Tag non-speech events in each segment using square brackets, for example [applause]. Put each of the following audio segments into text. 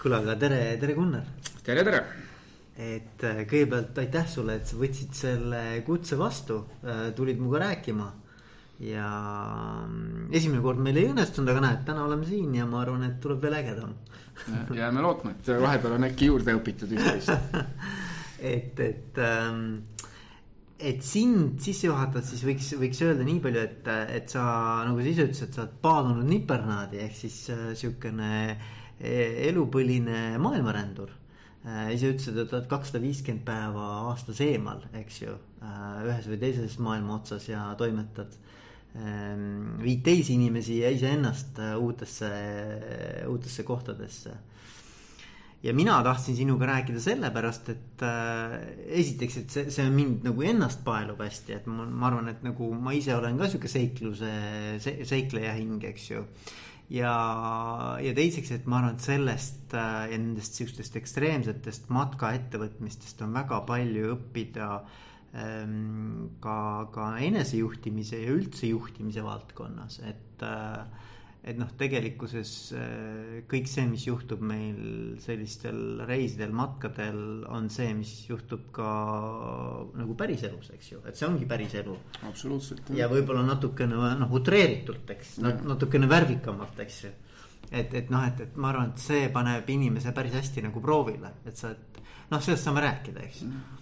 kuule, aga tere, tere, Gunnar. tere, tere. et äh, kõigepealt aitäh sulle, et sa võtsid selle kutse vastu, tulid minuga rääkima. ja mm, esimene kord meil ei õnnestunud, aga näed, täna oleme siin ja ma arvan, et tuleb veel ägedam jääme lootma, et vahepeal on äkki juurde õpitud üht-teist [laughs] et, et ähm, et sind sissejuhatavalt siis võiks, võiks öelda nii palju, et, et sa nagu sa ise ütlesid, et sa oled paadunud nipernaadi ehk siis äh, sihukene e, elupõline maailmarändur äh,. ise ütlesid, et oled kakssada viiskümmend päeva aastas eemal, eks ju äh,, ühes või teises maailma otsas ja toimetad ähm,. viid teisi inimesi ja iseennast uutesse, uutesse kohtadesse ja mina tahtsin sinuga rääkida sellepärast, et esiteks, et see, see mind nagu ennast paelub hästi, et ma, ma arvan, et nagu ma ise olen ka sihuke seikluse se,, seikleja hing, eks ju. Ja, ja teiseks, et ma arvan, et sellest äh, ja nendest sihukestest ekstreemsetest matkaettevõtmistest on väga palju õppida ähm, ka, ka enesejuhtimise ja üldse juhtimise valdkonnas, et äh, et noh, tegelikkuses äh, kõik see, mis juhtub meil sellistel reisidel, matkadel, on see, mis juhtub ka nagu päriselus, eks ju, et see ongi päriselu. absoluutselt. ja võib-olla natukene noh, utreeritult, eks, natukene värvikamalt, eks ju. et, et noh, et, et ma arvan, et see paneb inimese päris hästi nagu proovile, et sa, et noh, sellest saame rääkida, eks mm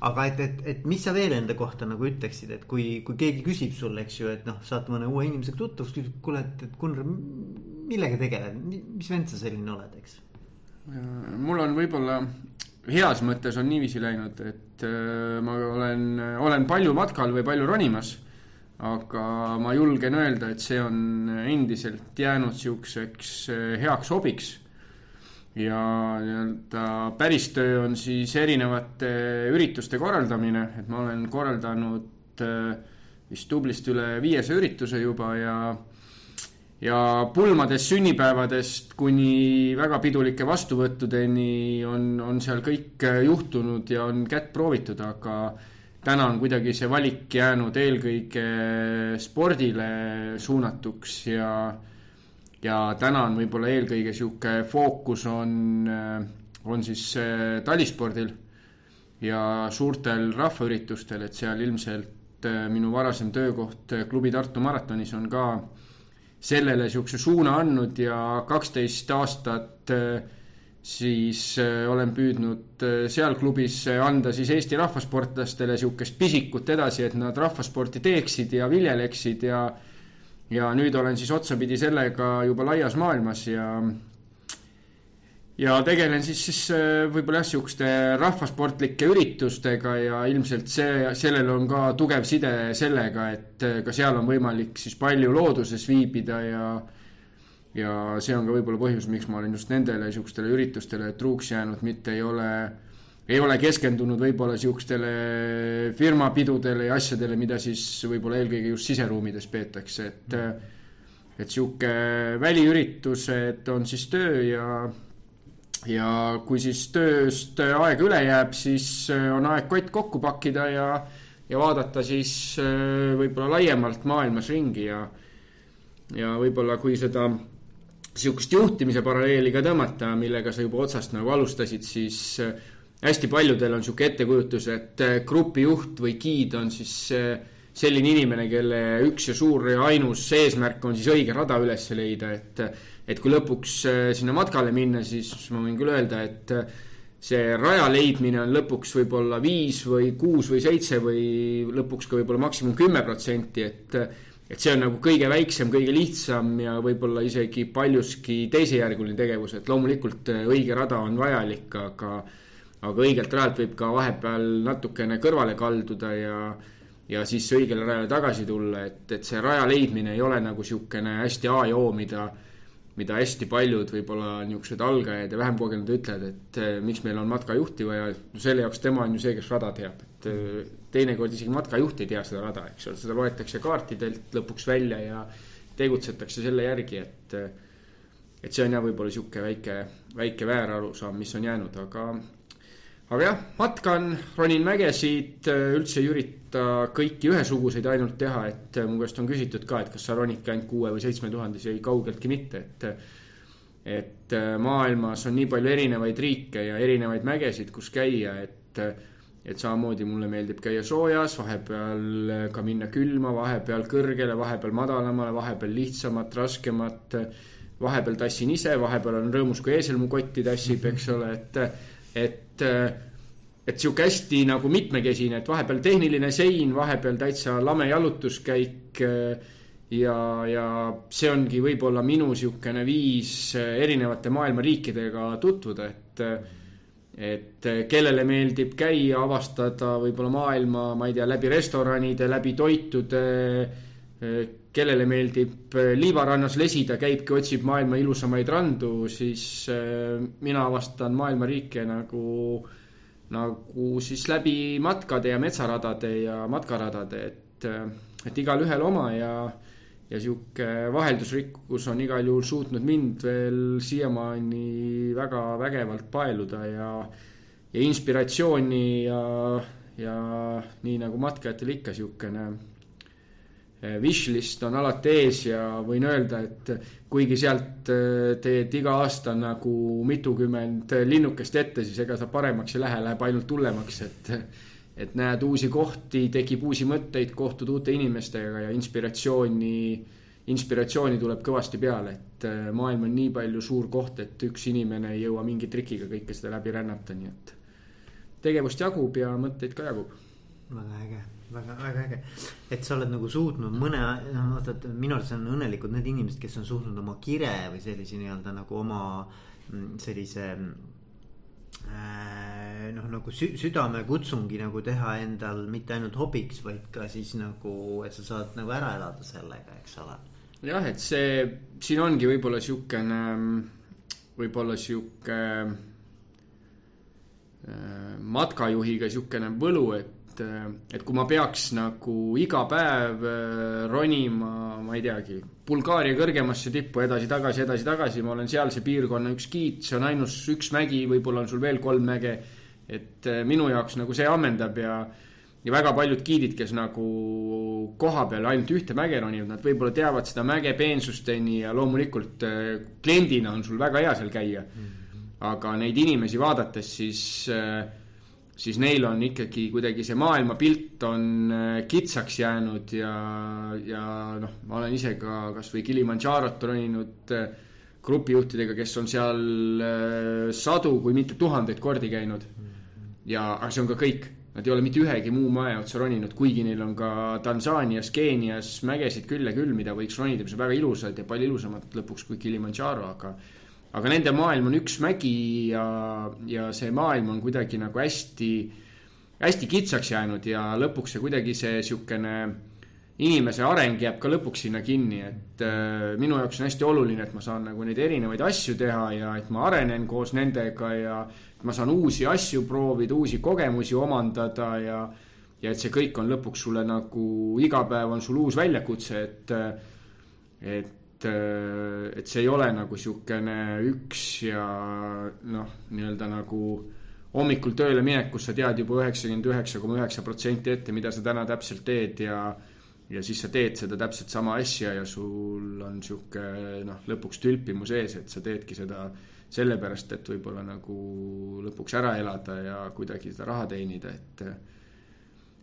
aga et, et, et mis sa veel enda kohta nagu ütleksid, et kui, kui keegi küsib sulle, eks ju, et noh, saad mõne uue inimesega tuttavaks, küsib, kuule, et, et Gunnar, millega tegeled, mis vend sa selline oled, eks? mul on võib-olla heas mõttes on niiviisi läinud, et äh, ma olen, olen palju matkal või palju ronimas. aga ma julgen öelda, et see on endiselt jäänud sihukeseks äh, heaks hobiks ja nii-öelda päris töö on siis erinevate ürituste korraldamine, et ma olen korraldanud äh, vist tublisti üle viiesaja ürituse juba ja ja pulmadest sünnipäevadest kuni väga pidulike vastuvõttudeni on, on seal kõik juhtunud ja on kätt proovitud, aga täna on kuidagi see valik jäänud eelkõige spordile suunatuks ja ja täna on võib-olla eelkõige sihuke fookus on, äh, on siis äh, talispordil ja suurtel rahvaüritustel, et seal ilmselt äh, minu varasem töökoht klubi Tartu maratonis on ka sellele sihukese suuna andnud ja kaksteist aastat siis olen püüdnud seal klubis anda siis Eesti rahvasportlastele sihukest pisikut edasi, et nad rahvasporti teeksid ja viljeleksid ja ja nüüd olen siis otsapidi sellega juba laias maailmas ja ja tegelen siis, siis äh, võib-olla jah, sihukeste rahvasportlike üritustega ja ilmselt see, sellel on ka tugev side sellega, et äh, ka seal on võimalik siis palju looduses viibida ja ja see on ka võib-olla põhjus, miks ma olen just nendele sihukestele üritustele truuks jäänud, mitte ei ole ei ole keskendunud võib-olla sihukestele firmapidudele ja asjadele, mida siis võib-olla eelkõige just siseruumides peetakse, et et sihuke väliüritused on siis töö ja ja kui siis tööst aega üle jääb, siis on aeg kott kokku pakkida ja ja vaadata siis võib-olla laiemalt maailmas ringi ja ja võib-olla kui seda sihukest juhtimise paralleeli ka tõmmata, millega sa juba otsast nagu alustasid, siis hästi paljudel on sihuke ettekujutus, et äh, grupijuht või giid on siis äh, selline inimene, kelle üks ja suur ja ainus eesmärk on siis õige rada üles leida, et. et kui lõpuks äh, sinna matkale minna, siis ma võin küll öelda, et see raja leidmine on lõpuks võib-olla viis või kuus või seitse või lõpuks ka võib-olla maksimum kümme protsenti, et. et see on nagu kõige väiksem, kõige lihtsam ja võib-olla isegi paljuski teisejärguline tegevus, et loomulikult õige rada on vajalik, aga aga õigelt rajalt võib ka vahepeal natukene kõrvale kalduda ja ja siis õigele rajale tagasi tulla, et, et see raja leidmine ei ole nagu niisugune hästi A ja O, mida mida hästi paljud võib-olla niisugused algajad ja vähem kogenud ütlevad, et eh, miks meil on matkajuhti vaja, no selle jaoks tema on ju see, kes rada teab, et eh, teinekord isegi matkajuht ei tea seda rada, eks ole, seda loetakse kaartidelt lõpuks välja ja tegutsetakse selle järgi, et eh, et see on jah, võib-olla niisugune väike, väike väärarusaam, mis on jäänud, aga aga jah, matkan, ronin mägesid, üldse ei ürita kõiki ühesuguseid ainult teha, et mu käest on küsitud ka, et kas sa ronidki ainult kuue või seitsme tuhandesi, ei kaugeltki mitte, et. et äh, maailmas on nii palju erinevaid riike ja erinevaid mägesid, kus käia, et et samamoodi mulle meeldib käia soojas, vahepeal ka minna külma, vahepeal kõrgele, vahepeal madalamale, vahepeal lihtsamat, raskemat. vahepeal tassin ise, vahepeal on rõõmus, kui eesel mu kotti tassib, eks ole, et, et et sihuke hästi nagu mitmekesine, et vahepeal tehniline sein, vahepeal täitsa lame jalutuskäik ja, ja see ongi võib-olla minu niisugune viis erinevate maailma riikidega tutvuda, et et kellele meeldib käia, avastada võib-olla maailma, ma ei tea, läbi restoranide, läbi toitude. Kellele meeldib liivarannas lesida, käibki, otsib maailma ilusamaid randu, siis mina avastan maailma riike nagu, nagu siis läbi matkade ja metsaradade ja matkaradade, et, et igalühel oma ja ja sihuke vaheldusrikkus on igal juhul suutnud mind veel siiamaani väga vägevalt paeluda ja, ja inspiratsiooni ja, ja nii nagu matkajatel ikka sihukene wishlist on alati ees ja võin öelda, et kuigi sealt eh, teed iga aasta nagu mitukümmend linnukest ette, siis ega ta paremaks ei lähe, läheb ainult hullemaks, et et näed uusi kohti, tekib uusi mõtteid, kohtud uute inimestega ja inspiratsiooni, inspiratsiooni tuleb kõvasti peale, et maailm on nii palju suur koht, et üks inimene ei jõua mingi trikiga kõike seda läbi rännata, nii et tegevust jagub ja mõtteid ka jagub. väga äge, väga, väga äge, et sa oled nagu suutnud mõne, noh vaata, et minu arust on õnnelikud need inimesed, kes on suutnud oma kire või sellise nii-öelda nagu oma mm, sellise Äh, noh, nagu sü südamekutsungi nagu teha endal mitte ainult hobiks, vaid ka siis nagu, et sa saad nagu ära elada sellega, eks ole. jah, et see siin ongi võib-olla siukene, võib-olla sihuke äh, matkajuhiga siukene võlu, et et, äh, et kui ma peaks nagu iga päev äh, ronima, ma ei teagi, Bulgaaria kõrgemasse tippu edasi-tagasi, edasi-tagasi, ma olen sealse piirkonna üks giid, see on ainus üks mägi, võib-olla on sul veel kolm mäge. et äh, minu jaoks nagu see ammendab ja, ja väga paljud giidid, kes nagu koha peal ainult ühte mäge ronivad, nad võib-olla teavad seda mäge peensusteni ja loomulikult kliendina on sul väga hea seal käia. Mhm. aga neid inimesi vaadates, siis äh, siis neil on ikkagi kuidagi see maailmapilt on äh, kitsaks jäänud ja, ja noh, ma olen ise ka kasvõi Kilimandžarot roninud äh, grupijuhtidega, kes on seal äh, sadu, kui mitte tuhandeid kordi käinud. ja, aga see on ka kõik, nad ei ole mitte ühegi muu mäe otsa roninud, kuigi neil on ka Tansaanias, Keenias mägesid küll ja küll, mida võiks ronida, mis on väga ilusad ja palju ilusamad lõpuks kui Kilimandžaro, aga aga nende maailm on üks mägi ja, ja see maailm on kuidagi nagu hästi, hästi kitsaks jäänud ja lõpuks see kuidagi see sihukene inimese areng jääb ka lõpuks sinna kinni, et äh, minu jaoks on hästi oluline, et ma saan nagu neid erinevaid asju teha ja et ma arenen koos nendega ja ma saan uusi asju proovida, uusi kogemusi omandada ja ja et see kõik on lõpuks sulle nagu iga päev on sul uus väljakutse, et et äh, et see ei ole nagu sihukene üks ja noh, nii-öelda nagu hommikul tööle minek, kus sa tead juba üheksakümmend üheksa koma üheksa protsenti ette, mida sa täna täpselt teed ja ja siis sa teed seda täpselt sama asja ja sul on sihuke noh, lõpuks tülpimus ees, et sa teedki seda sellepärast, et võib-olla nagu lõpuks ära elada ja kuidagi seda raha teenida, et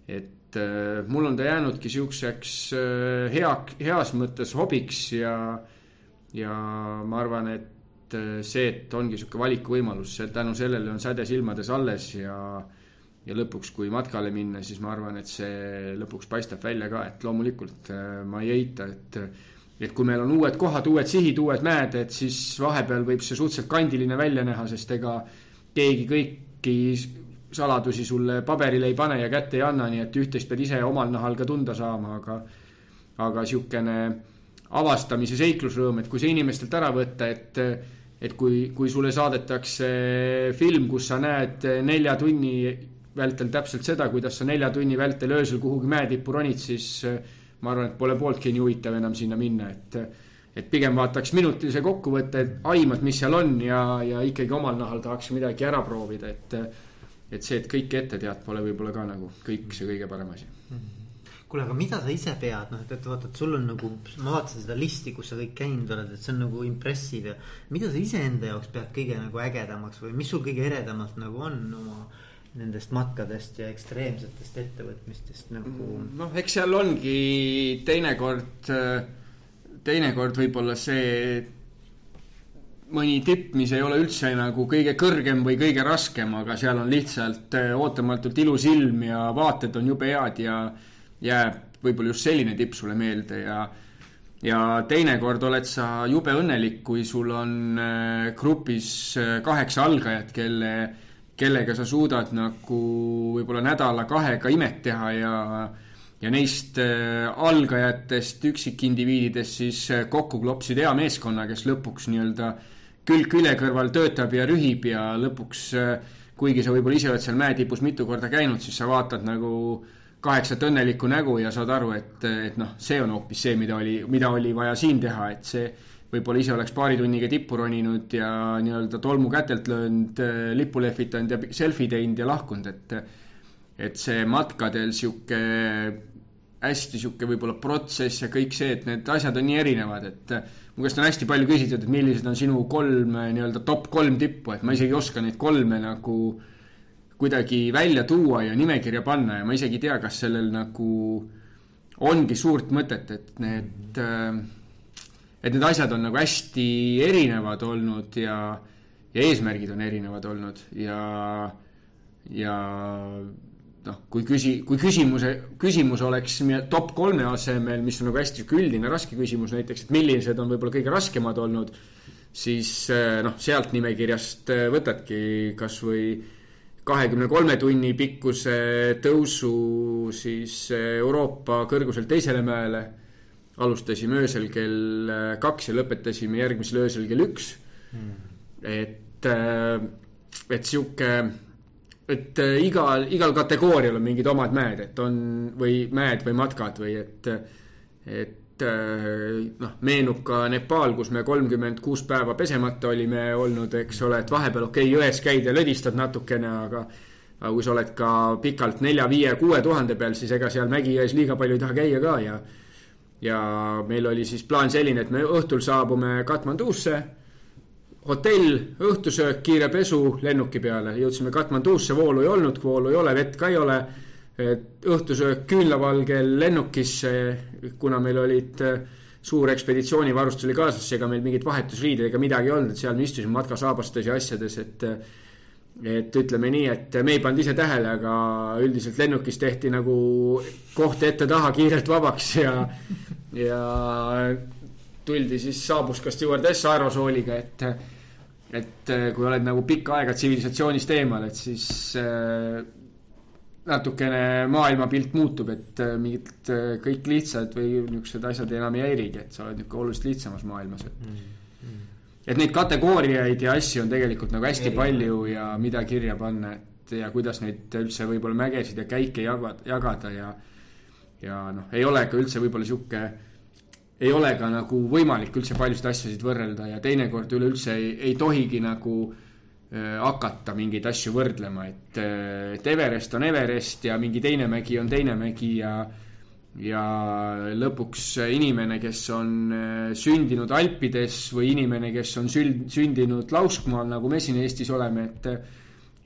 et äh, mul on ta jäänudki siukseks äh, hea, heas mõttes hobiks ja, ja ma arvan, et äh, see, et ongi sihuke valikuvõimalus, tänu sellele on säde silmades alles ja ja lõpuks, kui matkale minna, siis ma arvan, et see lõpuks paistab välja ka, et loomulikult ma ei eita, et et kui meil on uued kohad, uued sihid, uued mäed, et siis vahepeal võib see suhteliselt kandiline välja näha, sest ega keegi kõiki saladusi sulle paberile ei pane ja kätte ei anna, nii et üht-teist pead ise omal nahal ka tunda saama, aga aga niisugune avastamise seiklusrõõm, et kui see inimestelt ära võtta, et et kui, kui sulle saadetakse film, kus sa näed nelja tunni vältel täpselt seda, kuidas sa nelja tunni vältel öösel kuhugi mäetippu ronid, siis ma arvan, et pole pooltki nii huvitav enam sinna minna, et et pigem vaataks minutilise kokkuvõtte, aimad, mis seal on ja, ja ikkagi omal nahal tahaks midagi ära proovida, et et see, et kõike ette tead, pole võib-olla ka nagu kõik see kõige parem asi. kuule, aga mida sa ise pead, noh, et, et vaata, et sul on nagu, ma vaatasin seda listi, kus sa kõik käinud oled, et see on nagu impressive ja. mida sa iseenda jaoks pead kõige nagu ägedamaks või mis sul kõige eredamalt nagu on oma nendest matkadest ja ekstreemsetest ettevõtmistest nagu. Mm, noh, eks seal ongi teinekord, teinekord võib-olla see mõni tipp, mis ei ole üldse nagu kõige kõrgem või kõige raskem, aga seal on lihtsalt ootamatult ilus ilm ja vaated on jube head ja jääb võib-olla just selline tipp sulle meelde ja ja teinekord oled sa jube õnnelik, kui sul on äh, grupis äh, kaheksa algajat, kelle, kellega sa suudad nagu võib-olla nädala-kahega imet teha ja ja neist äh, algajatest, üksikindiviididest siis kokku klopsid hea meeskonna, kes lõpuks nii-öelda külg külje kõrval töötab ja rühib ja lõpuks, kuigi sa võib-olla ise oled seal mäetipus mitu korda käinud, siis sa vaatad nagu äh, kaheksat õnnelikku nägu ja saad aru, et, et noh, see on hoopis see, mida oli, mida oli vaja siin teha, et see võib-olla ise oleks paari tunniga tippu roninud ja nii-öelda tolmu kätelt löönud, lippu lehvitanud ja selfie teinud ja lahkunud, et et see matkadel sihuke hästi sihuke võib-olla protsess ja kõik see, et need asjad on nii erinevad, et mu käest on hästi palju küsitud, et millised on sinu kolm nii-öelda top kolm tippu, et ma isegi ei oska neid kolme nagu äh, kuidagi välja tuua ja nimekirja panna ja ma isegi ei tea, kas sellel nagu ongi suurt mõtet, et need, et need asjad on nagu hästi erinevad olnud ja, ja eesmärgid on erinevad olnud ja, ja noh, kui küsi-, kui küsimuse, küsimus oleks top kolme asemel, mis on nagu hästi üldine raske küsimus näiteks, et millised on võib-olla kõige raskemad olnud, siis noh, sealt nimekirjast võtadki kas või kahekümne kolme tunni pikkuse tõusu siis Euroopa kõrguselt teisele mäele. alustasime öösel kell kaks ja lõpetasime järgmisel öösel kell üks mm.. et, et sihuke, et igal, igal kategoorial on mingid omad mäed, et on või mäed või matkad või et, et Äh, noh, meenub ka Nepal, kus me kolmkümmend kuus päeva pesemata olime olnud, eks ole, et vahepeal okei okay,, jões käid ja lödistad natukene, aga aga kui sa oled ka pikalt nelja, viie, kuue tuhande peal, siis ega seal mägi-jões liiga palju ei taha käia ka ja ja meil oli siis plaan selline, et me õhtul saabume Katmandusse, hotell, õhtusöök, kiire pesu lennuki peale, jõudsime Katmandusse, voolu ei olnud, voolu ei ole, vett ka ei ole. Õhtusöök küünlavalgel lennukisse, kuna meil olid äh, suur ekspeditsioonivarustus oli kaasas, ega meil mingit vahetusriideid ega midagi ei olnud, et seal me istusime matkasaabastes ja asjades, et et ütleme nii, et me ei pannud ise tähele, aga üldiselt lennukis tehti nagu koht ette-taha kiirelt vabaks ja ja tuldi siis, saabus ka stjuardess aerosooliga, et et kui oled nagu pikka aega tsivilisatsioonist eemal, et siis äh, natukene maailmapilt muutub, et äh, mingid äh, kõik lihtsad või niisugused asjad enam ei häirigi, et sa oled niisugune oluliselt lihtsamas maailmas, et mm. Mm. et neid kategooriaid ja asju on tegelikult nagu hästi Eri. palju ja mida kirja panna, et ja kuidas neid üldse võib-olla mägesid ja käike jagada, jagada ja ja noh, ei ole ka üldse võib-olla sihuke, ei ole ka nagu võimalik üldse paljusid asjasid võrrelda ja teinekord üleüldse ei, ei tohigi nagu äh, hakata mingeid asju võrdlema, et, äh, et Everest on Everest ja mingi teine mägi on teine mägi ja ja lõpuks inimene, kes on äh, sündinud Alpides või inimene, kes on sünd, sündinud Lauskmaal, nagu me siin Eestis oleme, et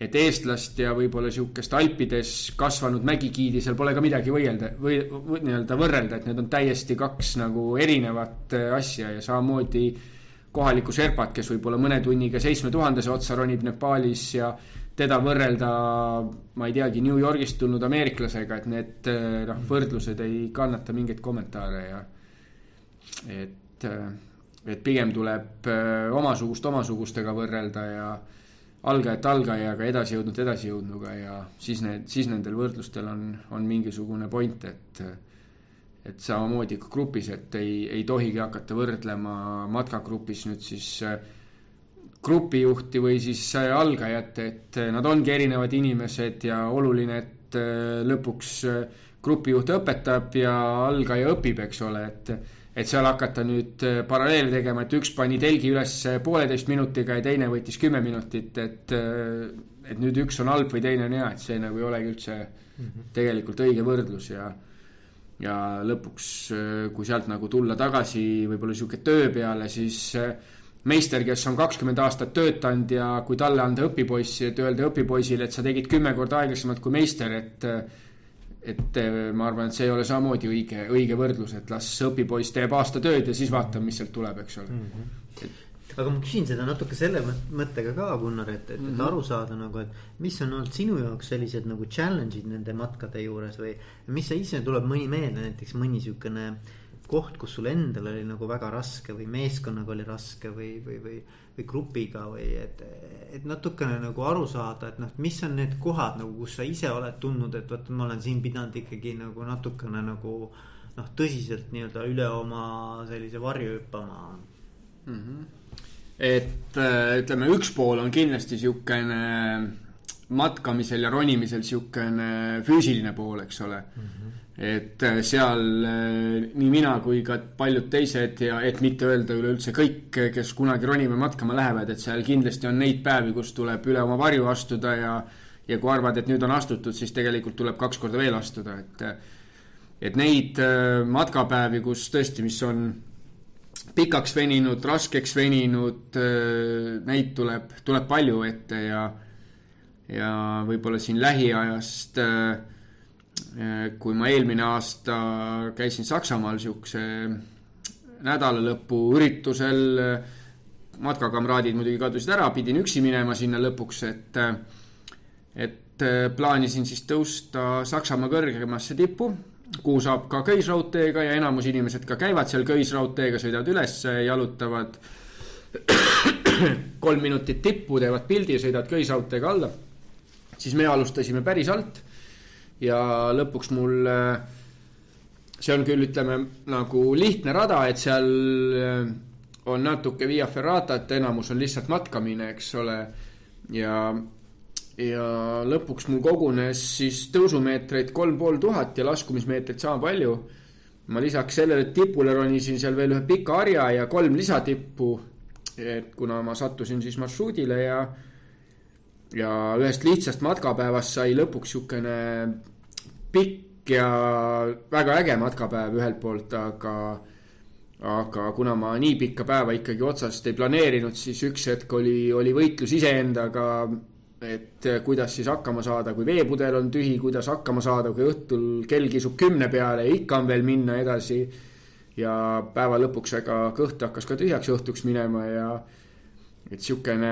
et eestlast ja võib-olla sihukest Alpides kasvanud mägigiidi, seal pole ka midagi võidelda või, või nii-öelda võrrelda, et need on täiesti kaks nagu erinevat asja ja samamoodi äh, kohalikku Sherpat, kes võib-olla mõne tunniga seitsme tuhandese otsa ronib Nepaalis ja teda võrrelda, ma ei teagi, New Yorgist tulnud ameeriklasega, et need noh, võrdlused ei kannata mingeid kommentaare ja et, et pigem tuleb äh, omasugust omasugustega võrrelda ja algajat algajaga, edasijõudnut edasijõudnuga ja siis need, siis nendel võrdlustel on, on mingisugune point, et et samamoodi ka grupis, et ei, ei tohigi hakata võrdlema matkagrupis nüüd siis äh, grupijuhti või siis äh, algajat, et äh, nad ongi erinevad inimesed ja oluline, et lõpuks grupijuht õpetab ja algaja õpib, eks ole, et et seal hakata nüüd paralleele tegema, et üks pani telgi üles pooleteist minutiga ja teine võttis kümme minutit, et et nüüd üks on halb või teine on hea, et see nagu ei olegi üldse mm -hmm. tegelikult õige võrdlus ja ja lõpuks, kui sealt nagu tulla tagasi võib-olla sihuke töö peale, siis meister, kes on kakskümmend aastat töötanud ja kui talle anda õpipoissi, et öelda õpipoisile, et sa tegid kümme korda aeglasemalt kui meister, et et ma arvan, et see ei ole samamoodi õige, õige võrdlus, et las õpipoiss teeb aasta tööd ja siis vaatame, mis sealt tuleb, eks ole mm. -hmm. Et aga ma küsin seda natuke selle mõttega ka, Gunnar, et, et mm -hmm. aru saada nagu, et mis on olnud sinu jaoks sellised nagu challenge'id nende matkade juures või mis sa ise tuleb mõni meelde, näiteks mõni niisugune koht, kus sul endal oli nagu väga raske või meeskonnaga oli raske või, või, või, või grupiga või et, et natukene nagu aru saada, et noh, mis on need kohad nagu, kus sa ise oled tundnud, et vot ma olen siin pidanud ikkagi nagu natukene nagu noh, tõsiselt nii-öelda üle oma sellise varju hüppama mm. -hmm et äh, ütleme, üks pool on kindlasti niisugune matkamisel ja ronimisel niisugune füüsiline pool, eks ole mm. -hmm. Et äh, seal äh, nii mina kui ka paljud teised ja et mitte öelda üleüldse kõik, kes kunagi ronima matkama lähevad, et seal kindlasti on neid päevi, kus tuleb üle oma varju astuda ja ja kui arvad, et nüüd on astutud, siis tegelikult tuleb kaks korda veel astuda, et et neid matkapäevi, kus tõesti, mis on pikaks veninud, raskeks veninud, neid tuleb, tuleb palju ette ja, ja võib-olla siin lähiajast, kui ma eelmine aasta käisin Saksamaal niisuguse nädalalõpu üritusel, matkakamraadid muidugi kadusid ära, pidin üksi minema sinna lõpuks, et, et plaanisin siis tõusta Saksamaa kõrgemasse tippu kuhu saab ka köisraudteega ja enamus inimesed ka käivad seal köisraudteega, sõidavad üles, jalutavad [clears throat] kolm minutit tippu, teevad pildi sõidavad köisraudteega alla. siis me alustasime päris alt ja lõpuks mul, see on küll, ütleme nagu lihtne rada, et seal on natuke via ferratat, enamus on lihtsalt matkamine, eks ole. ja ja lõpuks mul kogunes siis tõusumeetreid kolm pool tuhat ja laskumismeetreid sama palju. ma lisaks sellele tipule ronisin seal veel ühe pika harja ja kolm lisatippu. et kuna ma sattusin siis marsruudile ja, ja ühest lihtsast matkapäevast sai lõpuks sihukene pikk ja väga äge matkapäev ühelt poolt, aga aga kuna ma nii pikka päeva ikkagi otsast ei planeerinud, siis üks hetk oli, oli võitlus iseendaga et kuidas siis hakkama saada, kui veepudel on tühi, kuidas hakkama saada, kui õhtul kell kisub kümne peale ja ikka on veel minna edasi. ja päeva lõpuks, ega kõht hakkas ka tühjaks õhtuks minema ja et sihukene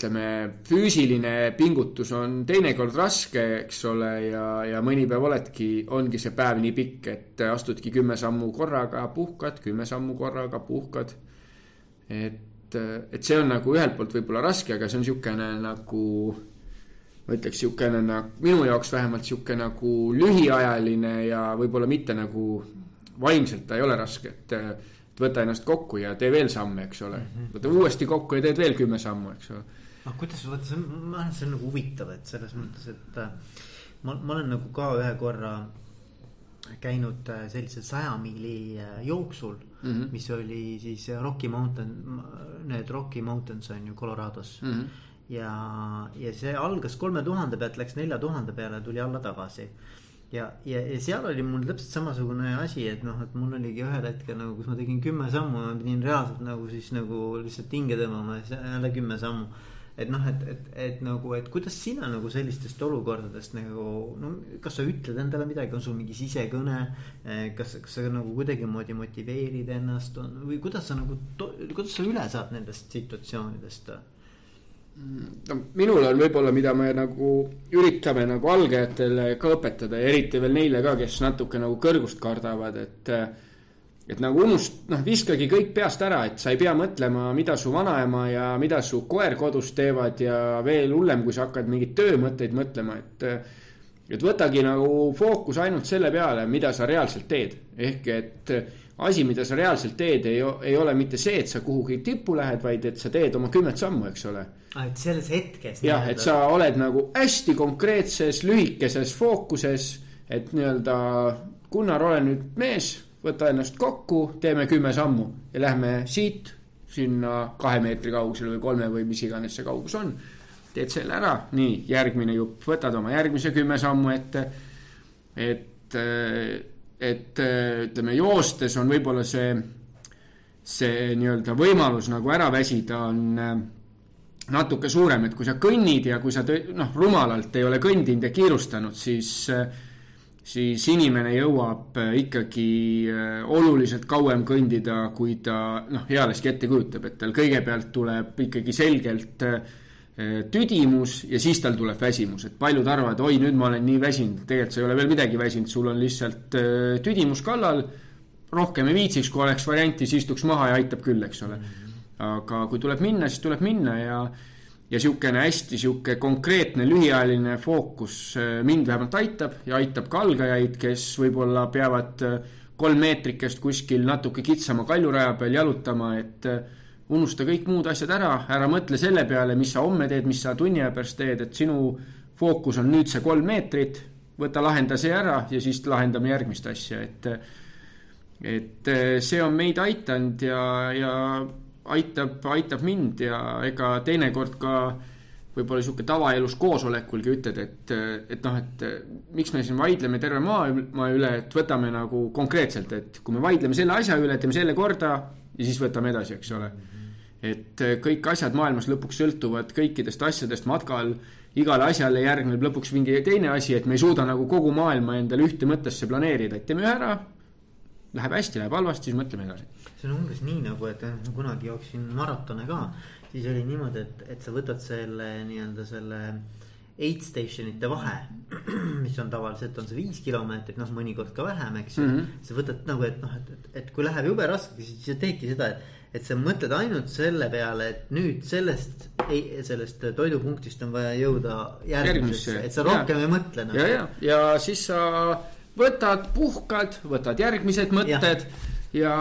ütleme, füüsiline pingutus on teinekord raske, eks ole, ja, ja mõni päev oledki, ongi see päev nii pikk, et astudki kümme sammu korraga, puhkad, kümme sammu korraga, puhkad. et et, see on nagu ühelt poolt võib-olla raske, aga see on niisugune nagu ma ütleks niisugune nagu, minu jaoks vähemalt niisugune nagu lühiajaline ja võib-olla mitte nagu vaimselt ta ei ole raske, et, et võta ennast kokku ja tee veel samme, eks ole. Mhm. võta uuesti kokku ja teed veel kümme sammu, eks ole. Aga kuidas, vaata see on, ma arvan, et see on nagu huvitav, et selles mõttes, et äh, ma, ma olen nagu ka ühe korra käinud äh, sellisel saja miili äh, jooksul mm, -hmm. mis oli siis Rocky Mountain, need Rocky Mountains on ju Colorados mm. -hmm. ja, ja see algas kolme tuhande pealt, läks nelja tuhande peale, tuli alla tagasi. ja, ja, ja seal oli mul täpselt samasugune asi, et noh, et mul oligi ühel hetkel nagu, kus ma tegin kümme sammu, ma pidin reaalselt nagu siis nagu lihtsalt hinge tõmbama ja jälle kümme sammu et noh, et, et, et nagu, et kuidas sina nagu sellistest olukordadest nagu no kas sa ütled endale midagi, on sul mingi sisekõne. Eh, kas, kas sa nagu kuidagimoodi motiveerid ennast on, või kuidas sa nagu, kuidas sa üle saad nendest situatsioonidest? no minul on võib-olla, mida me nagu üritame nagu algajatele ka õpetada ja eriti veel neile ka, kes natuke nagu kõrgust kardavad, et et nagu unust-, noh, viskagi kõik peast ära, et sa ei pea mõtlema, mida su vanaema ja mida su koer kodus teevad ja veel hullem, kui sa hakkad mingeid töömõtteid mõtlema, et. et võtagi nagu fookus ainult selle peale, mida sa reaalselt teed, ehk et asi, mida sa reaalselt teed, ei, ei ole mitte see, et sa kuhugi tippu lähed, vaid et sa teed oma kümmet sammu, eks ole. Ah, et selles hetkes. jah, et sa oled nagu hästi konkreetses lühikeses fookuses, et nii-öelda Gunnar, ole nüüd mees võta ennast kokku, teeme kümme sammu ja lähme siit sinna kahe meetri kaugusele või kolme või mis iganes see kaugus on. teed selle ära, nii järgmine jupp, võtad oma järgmise kümme sammu ette. et, et ütleme, joostes on võib-olla see, see nii-öelda võimalus nagu ära väsida on natuke suurem, et kui sa kõnnid ja kui sa noh, rumalalt ei ole kõndinud ja kiirustanud, siis siis inimene jõuab ikkagi oluliselt kauem kõndida, kui ta noh, ealeski ette kujutab, et tal kõigepealt tuleb ikkagi selgelt tüdimus ja siis tal tuleb väsimus, et paljud arvavad, oi, nüüd ma olen nii väsinud, tegelikult sa ei ole veel midagi väsinud, sul on lihtsalt tüdimus kallal. rohkem ei viitsiks, kui oleks varianti, siis istuks maha ja aitab küll, eks ole. aga kui tuleb minna, siis tuleb minna ja, ja niisugune hästi niisugune konkreetne lühiajaline fookus mind vähemalt aitab ja aitab ka algajaid, kes võib-olla peavad kolm meetrikest kuskil natuke kitsama kaljuraja peal jalutama, et unusta kõik muud asjad ära, ära mõtle selle peale, mis sa homme teed, mis sa tunni aja pärast teed, et sinu fookus on nüüd see kolm meetrit, võta, lahenda see ära ja siis lahendame järgmist asja, et et see on meid aidanud ja, ja aitab, aitab mind ja ega teinekord ka võib-olla niisugune tavaelus koosolekulgi ütled, et, et noh, et miks me siin vaidleme terve maailma üle, et võtame nagu konkreetselt, et kui me vaidleme selle asja üle, teeme selle korda ja siis võtame edasi, eks ole. Et kõik asjad maailmas lõpuks sõltuvad kõikidest asjadest matkal, igale asjale järgneb lõpuks mingi teine asi, et me ei suuda nagu kogu maailma endale ühte mõttesse planeerida, et teeme ühe ära, läheb hästi, läheb halvasti, siis mõtleme edasi. see on umbes nii nagu, et kunagi jooksin maratone ka, siis oli niimoodi, et, et sa võtad selle nii-öelda selle aid station'ite vahe, [clears throat] mis on tavaliselt on see viis kilomeetrit, noh, mõnikord ka vähem, eks ju. Mm -hmm.. sa võtad nagu, et noh, et, et, et kui läheb jube raskeks, siis sa teedki seda, et et sa mõtled ainult selle peale, et nüüd sellest, sellest toidupunktist on vaja jõuda järgmisesse, et sa rohkem ja. ei mõtle nagu.. ja, ja, ja siis sa võtad, puhkad, võtad järgmised mõtted ja. ja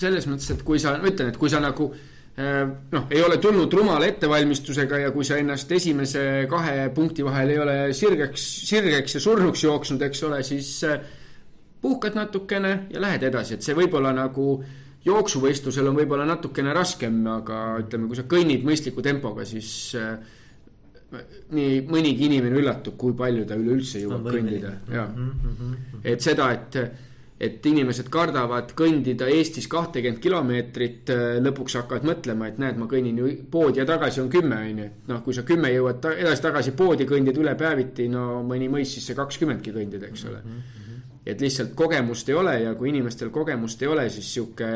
selles mõttes, et kui sa, ma ütlen, et kui sa nagu eh, noh, ei ole tulnud rumala ettevalmistusega ja kui sa ennast esimese kahe punkti vahel ei ole sirgeks, sirgeks ja surnuks jooksnud, eks ole, siis eh, puhkad natukene ja lähed edasi, et see võib-olla nagu jooksuvõistlusel on võib-olla natukene raskem, aga ütleme, kui sa kõnnid mõistliku tempoga, siis äh, nii mõnigi inimene üllatub, kui palju ta üleüldse jõuab kõndida, ja mm. -hmm. et seda, et, et inimesed kardavad kõndida Eestis kahtekümmet kilomeetrit, äh, lõpuks hakkavad mõtlema, et näed, ma kõnnin ju poodi ja tagasi on kümme, on ju. et noh, kui sa kümme jõuad edasi-tagasi poodi, kõndid üle päeviti, no mõni mõis siis see kakskümmendki kõndida, eks ole mm. -hmm et lihtsalt kogemust ei ole ja kui inimestel kogemust ei ole, siis sihuke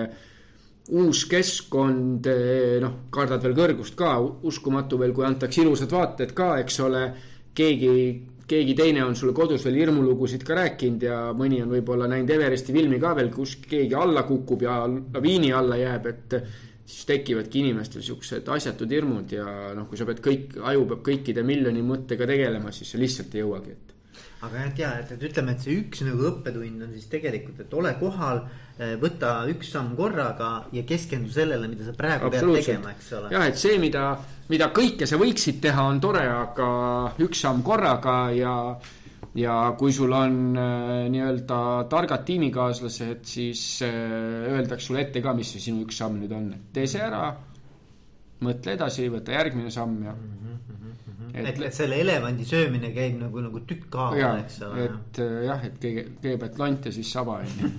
uus keskkond, eh, noh, kardad veel kõrgust ka, uskumatu veel, kui antakse ilusad vaated ka, eks ole. keegi, keegi teine on sulle kodus veel hirmulugusid ka rääkinud ja mõni on võib-olla näinud Everesti filmi ka veel, kus keegi alla kukub ja laviini alla jääb, et siis tekivadki inimestel siuksed asjatud hirmud ja noh, kui sa pead kõik, aju peab kõikide miljoni mõttega tegelema, siis sa lihtsalt ei jõuagi, et aga jah, ja et, et ütleme, et see üks nagu õppetund on siis tegelikult, et ole kohal, eh, võta üks samm korraga ja keskendu sellele, mida sa praegu pead tegema, eks ole. jah, et see, mida, mida kõike sa võiksid teha, on tore, aga üks samm korraga ja ja kui sul on äh, nii-öelda targad tiimikaaslased, siis äh, öeldakse sulle ette ka, mis see sinu üks samm nüüd on, et tee see ära, mõtle edasi, võta järgmine samm ja mm. -hmm et, et, et selle elevandi söömine käib nagu, nagu tükk haava, eks ole. et äh, jah, et kõige, kõigepealt lant ja siis saba on ju.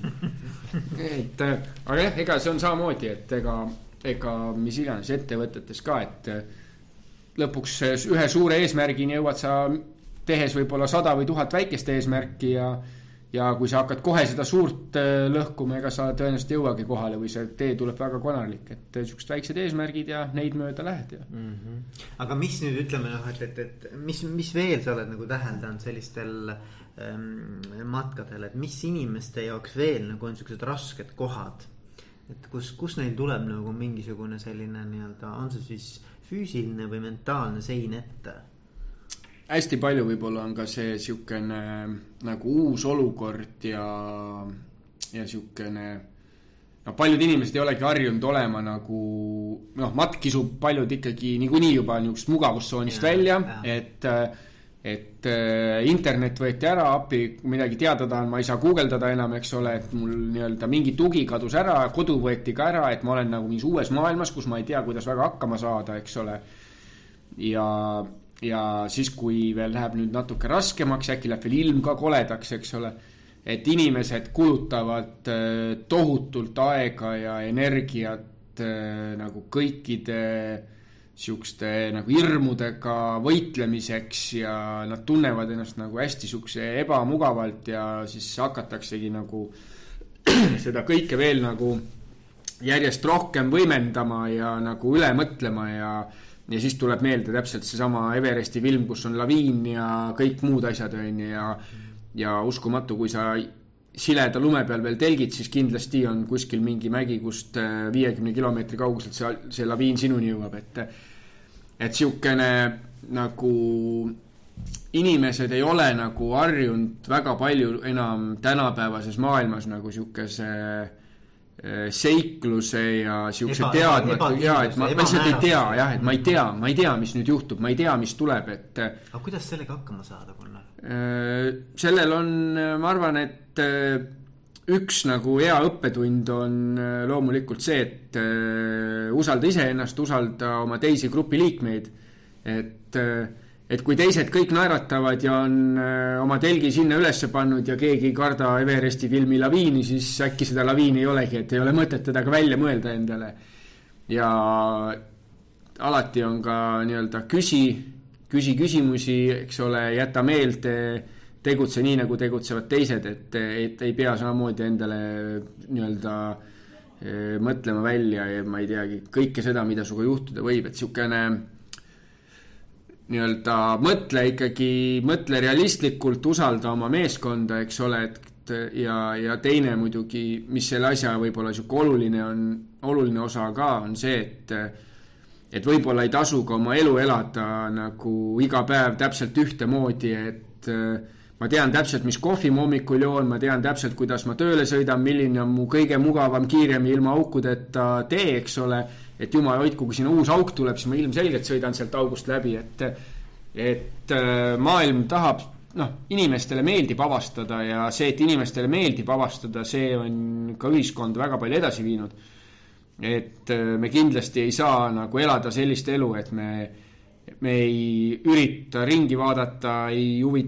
et äh, aga jah, ega see on samamoodi, et ega, ega mis iganes ettevõtetes ka, et äh, lõpuks ühe suure eesmärgini jõuad sa tehes võib-olla sada või tuhat väikest eesmärki ja ja kui sa hakkad kohe seda suurt äh, lõhkuma, ega sa tõenäoliselt ei jõuagi kohale või see tee tuleb väga konarlik, et siuksed väiksed eesmärgid ja neid mööda lähed ja mm. -hmm. aga mis nüüd ütleme noh, et, et, et mis, mis veel sa oled nagu täheldanud sellistel ähm, matkadel, et mis inimeste jaoks veel nagu on siuksed rasked kohad? et kus, kus neil tuleb nagu mingisugune selline nii-öelda, on see siis füüsiline või mentaalne sein ette hästi palju võib-olla on ka see sihukene nagu uus olukord ja, ja sihukene no paljud inimesed ei olegi harjunud olema nagu noh, matk kisub paljud ikkagi niikuinii juba niisugusest mugavustsoonist välja, et et äh, internet võeti ära, appi midagi teada tahan, ma ei saa guugeldada enam, eks ole, et mul nii-öelda mingi tugi kadus ära, kodu võeti ka ära, et ma olen nagu mingis uues maailmas, kus ma ei tea, kuidas väga hakkama saada, eks ole. ja ja siis, kui veel läheb nüüd natuke raskemaks, äkki läheb veel ilm ka koledaks, eks ole. et inimesed kulutavad äh, tohutult aega ja energiat äh, nagu kõikide siukeste nagu hirmudega võitlemiseks ja nad tunnevad ennast nagu hästi siukse ebamugavalt ja siis hakataksegi nagu [clears throat] seda kõike veel nagu järjest rohkem võimendama ja nagu üle mõtlema ja ja siis tuleb meelde täpselt seesama Everesti film, kus on laviin ja kõik muud asjad, on ju, ja ja uskumatu, kui sa sileda lume peal veel telgid, siis kindlasti on kuskil mingi mägi, kust äh, viiekümne kilomeetri kauguselt see, see laviin sinuni jõuab, et et niisugune nagu inimesed ei ole nagu harjunud väga palju enam tänapäevases maailmas nagu niisuguse äh, seikluse ja siukse teadmatu ja et ma, ma lihtsalt ei tea jah, et ma ei tea, ma ei tea, mis nüüd juhtub, ma ei tea, mis tuleb, et. Äh, aga kuidas sellega hakkama saada, Gunnar? Äh, sellel on, ma arvan, et üks nagu hea õppetund on loomulikult see, et usalda iseennast, usalda oma teisi grupiliikmeid, et et kui teised kõik naeratavad ja on äh, oma telgi sinna üles pannud ja keegi ei karda Everesti filmi laviini, siis äkki seda laviini ei olegi, et ei ole mõtet teda ka välja mõelda endale. ja alati on ka nii-öelda küsi, küsi küsimusi, eks ole, jäta meelde, tegutse nii, nagu tegutsevad teised, et, et ei pea samamoodi endale nii-öelda äh, mõtlema välja ja ma ei teagi, kõike seda, mida sinuga juhtuda võib, et niisugune nii-öelda mõtle ikkagi, mõtle realistlikult, usalda oma meeskonda, eks ole, et ja, ja teine muidugi, mis selle asja võib-olla niisugune oluline on, oluline osa ka, on see, et et võib-olla ei tasu ka oma elu elada nagu iga päev täpselt ühtemoodi, et ma tean täpselt, mis kohvi ma hommikul joon, ma tean täpselt, kuidas ma tööle sõidan, milline on mu kõige mugavam, kiirem ilma aukudeta tee, eks ole et jumal hoidku, kui sinna uus auk tuleb, siis ma ilmselgelt sõidan sealt august läbi, et et äh, maailm tahab, noh, inimestele meeldib avastada ja see, et inimestele meeldib avastada, see on ka ühiskonda väga palju edasi viinud. et äh, me kindlasti ei saa nagu elada sellist elu, et me, me ei ürita ringi vaadata, ei huvi,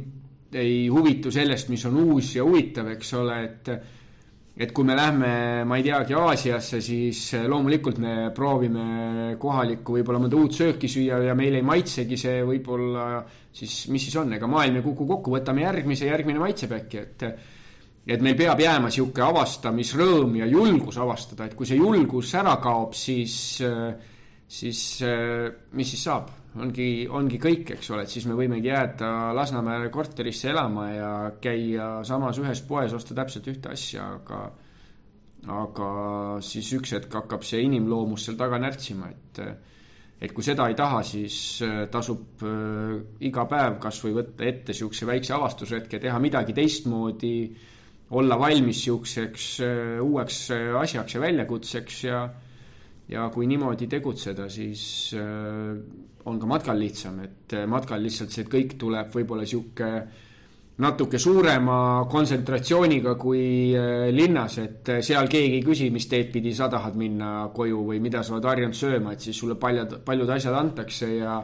ei huvitu sellest, mis on uus ja huvitav, eks ole, et et kui me lähme, ma ei teagi, Aasiasse, siis eh, loomulikult me proovime kohalikku võib-olla mõnda uut sööki süüa ja meile ei maitsegi see võib-olla siis, mis siis on, ega maailm ei kuku kokku, võtame järgmise, järgmine maitseb äkki, et et meil peab jääma niisugune avastamisrõõm ja julgus avastada, et kui see julgus ära kaob, siis, siis mis siis saab? Ongi, ongi kõik, eks ole, et siis me võimegi jääda Lasnamäe korterisse elama ja käia samas ühes poes, osta täpselt ühte asja, aga aga siis üks hetk hakkab see inimloomus seal taga närtsima, et et kui seda ei taha, siis äh, tasub äh, iga päev kas või võtta ette niisuguse väikse avastushetke, teha midagi teistmoodi, olla valmis niisuguseks äh, uueks asjaks ja väljakutseks ja ja kui niimoodi tegutseda, siis on ka matkal lihtsam, et eh, matkal lihtsalt see kõik tuleb võib-olla sihuke natuke suurema kontsentratsiooniga kui eh, linnas, et seal keegi ei küsi, mis teed pidi sa tahad minna koju või mida sa oled harjunud sööma, et siis sulle paljud, paljud asjad antakse ja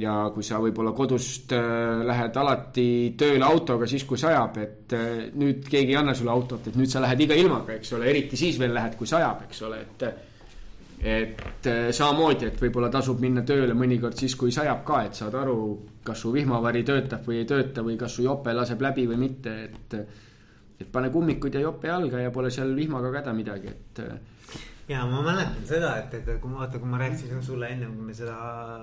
ja kui sa võib-olla kodust lähed alati tööle autoga siis, kui sajab, et nüüd keegi ei anna sulle autot, et nüüd sa lähed iga ilmaga, eks ole, eriti siis veel lähed, kui sajab, eks ole, et et äh, samamoodi, et võib-olla tasub minna tööle mõnikord siis, kui sajab ka, et saad aru, kas su vihmavari töötab või ei tööta või kas su jope laseb läbi või mitte, et et pane kummikud ja jope jalga ja pole seal vihmaga ka häda midagi, et ja ma mäletan seda, et, et kui ma vaata, kui ma rääkisin sulle ennem, kui me seda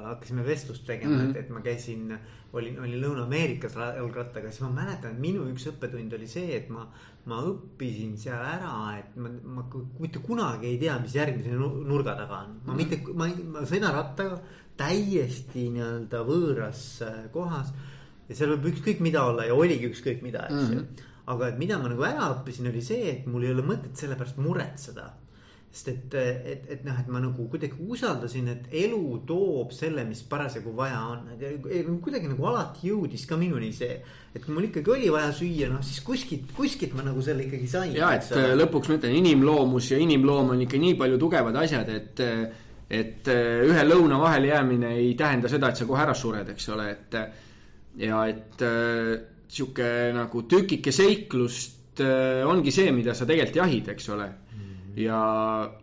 hakkasime vestlust tegema mm, -hmm. et, et ma käisin, olin, olin Lõuna-Ameerikas jalgrattaga, siis ma mäletan, et minu üks õppetund oli see, et ma, ma õppisin seal ära, et ma, ma mitte kunagi ei tea, mis järgmise nurga taga on. ma -hmm. mitte, ma, ma sõidan rattaga täiesti nii-öelda võõras äh, kohas ja seal võib ükskõik mida olla ja oligi ükskõik mida, eks ju mm -hmm. aga et mida ma nagu ära õppisin, oli see, et mul ei ole mõtet selle pärast muretseda sest et, et, et noh, et ma nagu kuidagi usaldasin, et elu toob selle, mis parasjagu vaja on, kuidagi nagu alati jõudis ka minuni see. et kui mul ikkagi oli vaja süüa, noh siis kuskilt, kuskilt ma nagu selle ikkagi sain. ja, et sa... lõpuks ma ütlen, inimloomus ja inimloom on ikka nii palju tugevad asjad, et et ühe lõuna vahele jäämine ei tähenda seda, et sa kohe ära sured, eks ole, et ja et sihuke nagu tükike seiklust äh, ongi see, mida sa tegelikult jahid, eks ole ja,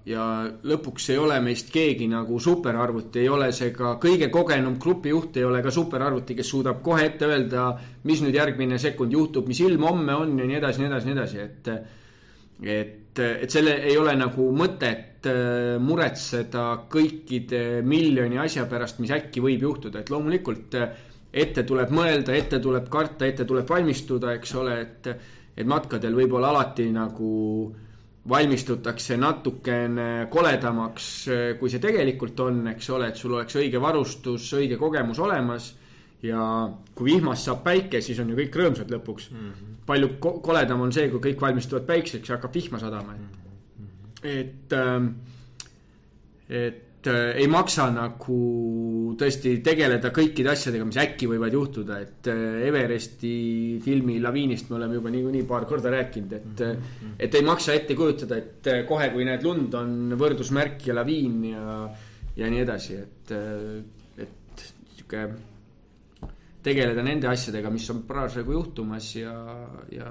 ja lõpuks ei ole meist keegi nagu superarvuti, ei ole see ka kõige kogenum grupijuht, ei ole ka superarvuti, kes suudab kohe ette öelda, mis nüüd järgmine sekund juhtub, mis ilm homme on ja nii edasi, nii edasi, nii edasi, et et, et selle ei ole nagu mõtet äh, muretseda kõikide miljoni asja pärast, mis äkki võib juhtuda, et loomulikult äh, ette tuleb mõelda, ette tuleb karta, ette tuleb valmistuda, eks ole, et et matkadel võib-olla alati nagu valmistutakse natukene koledamaks, kui see tegelikult on, eks ole, et sul oleks õige varustus, õige kogemus olemas. ja kui vihmast saab päike, siis on ju kõik rõõmsad lõpuks mm. -hmm. palju koledam on see, kui kõik valmistuvad päikseks ja hakkab vihma sadama, et mm, -hmm. et, ähm, et et äh, ei maksa nagu tõesti tegeleda kõikide asjadega, mis äkki võivad juhtuda, et äh, Everesti filmi Laviinist me oleme juba niikuinii paar korda rääkinud, et mm. -hmm. et ei maksa ette kujutada, et kohe, kui näed lund, on võrdusmärk ja laviin ja, ja nii edasi, et, et sihuke tegeleda nende asjadega, mis on parasjagu juhtumas ja, ja.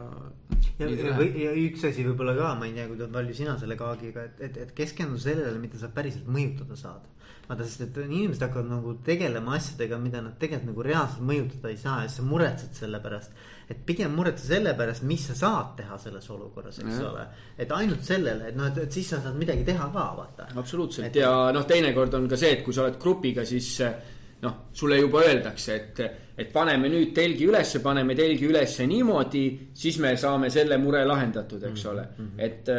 Ja, ja, üks asi võib-olla ka, ma ei tea, kui palju sina selle kaagiga, et, et, et keskendu sellele, mida sa päriselt mõjutada saad. vaata, sest et inimesed hakkavad nagu tegelema asjadega, mida nad tegelikult nagu reaalselt mõjutada ei saa ja siis sa muretsed selle pärast. et pigem muretse selle pärast, mis sa saad teha selles olukorras, eks ja. ole. et ainult sellele, et noh, et, et siis sa saad midagi teha ka, vaata. absoluutselt et... ja noh, teinekord on ka see, et kui sa oled grupiga, siis noh, sulle juba öeldakse, et, et paneme nüüd telgi ülesse, paneme telgi ülesse niimoodi, siis me saame selle mure lahendatud, eks ole mm. -hmm. et,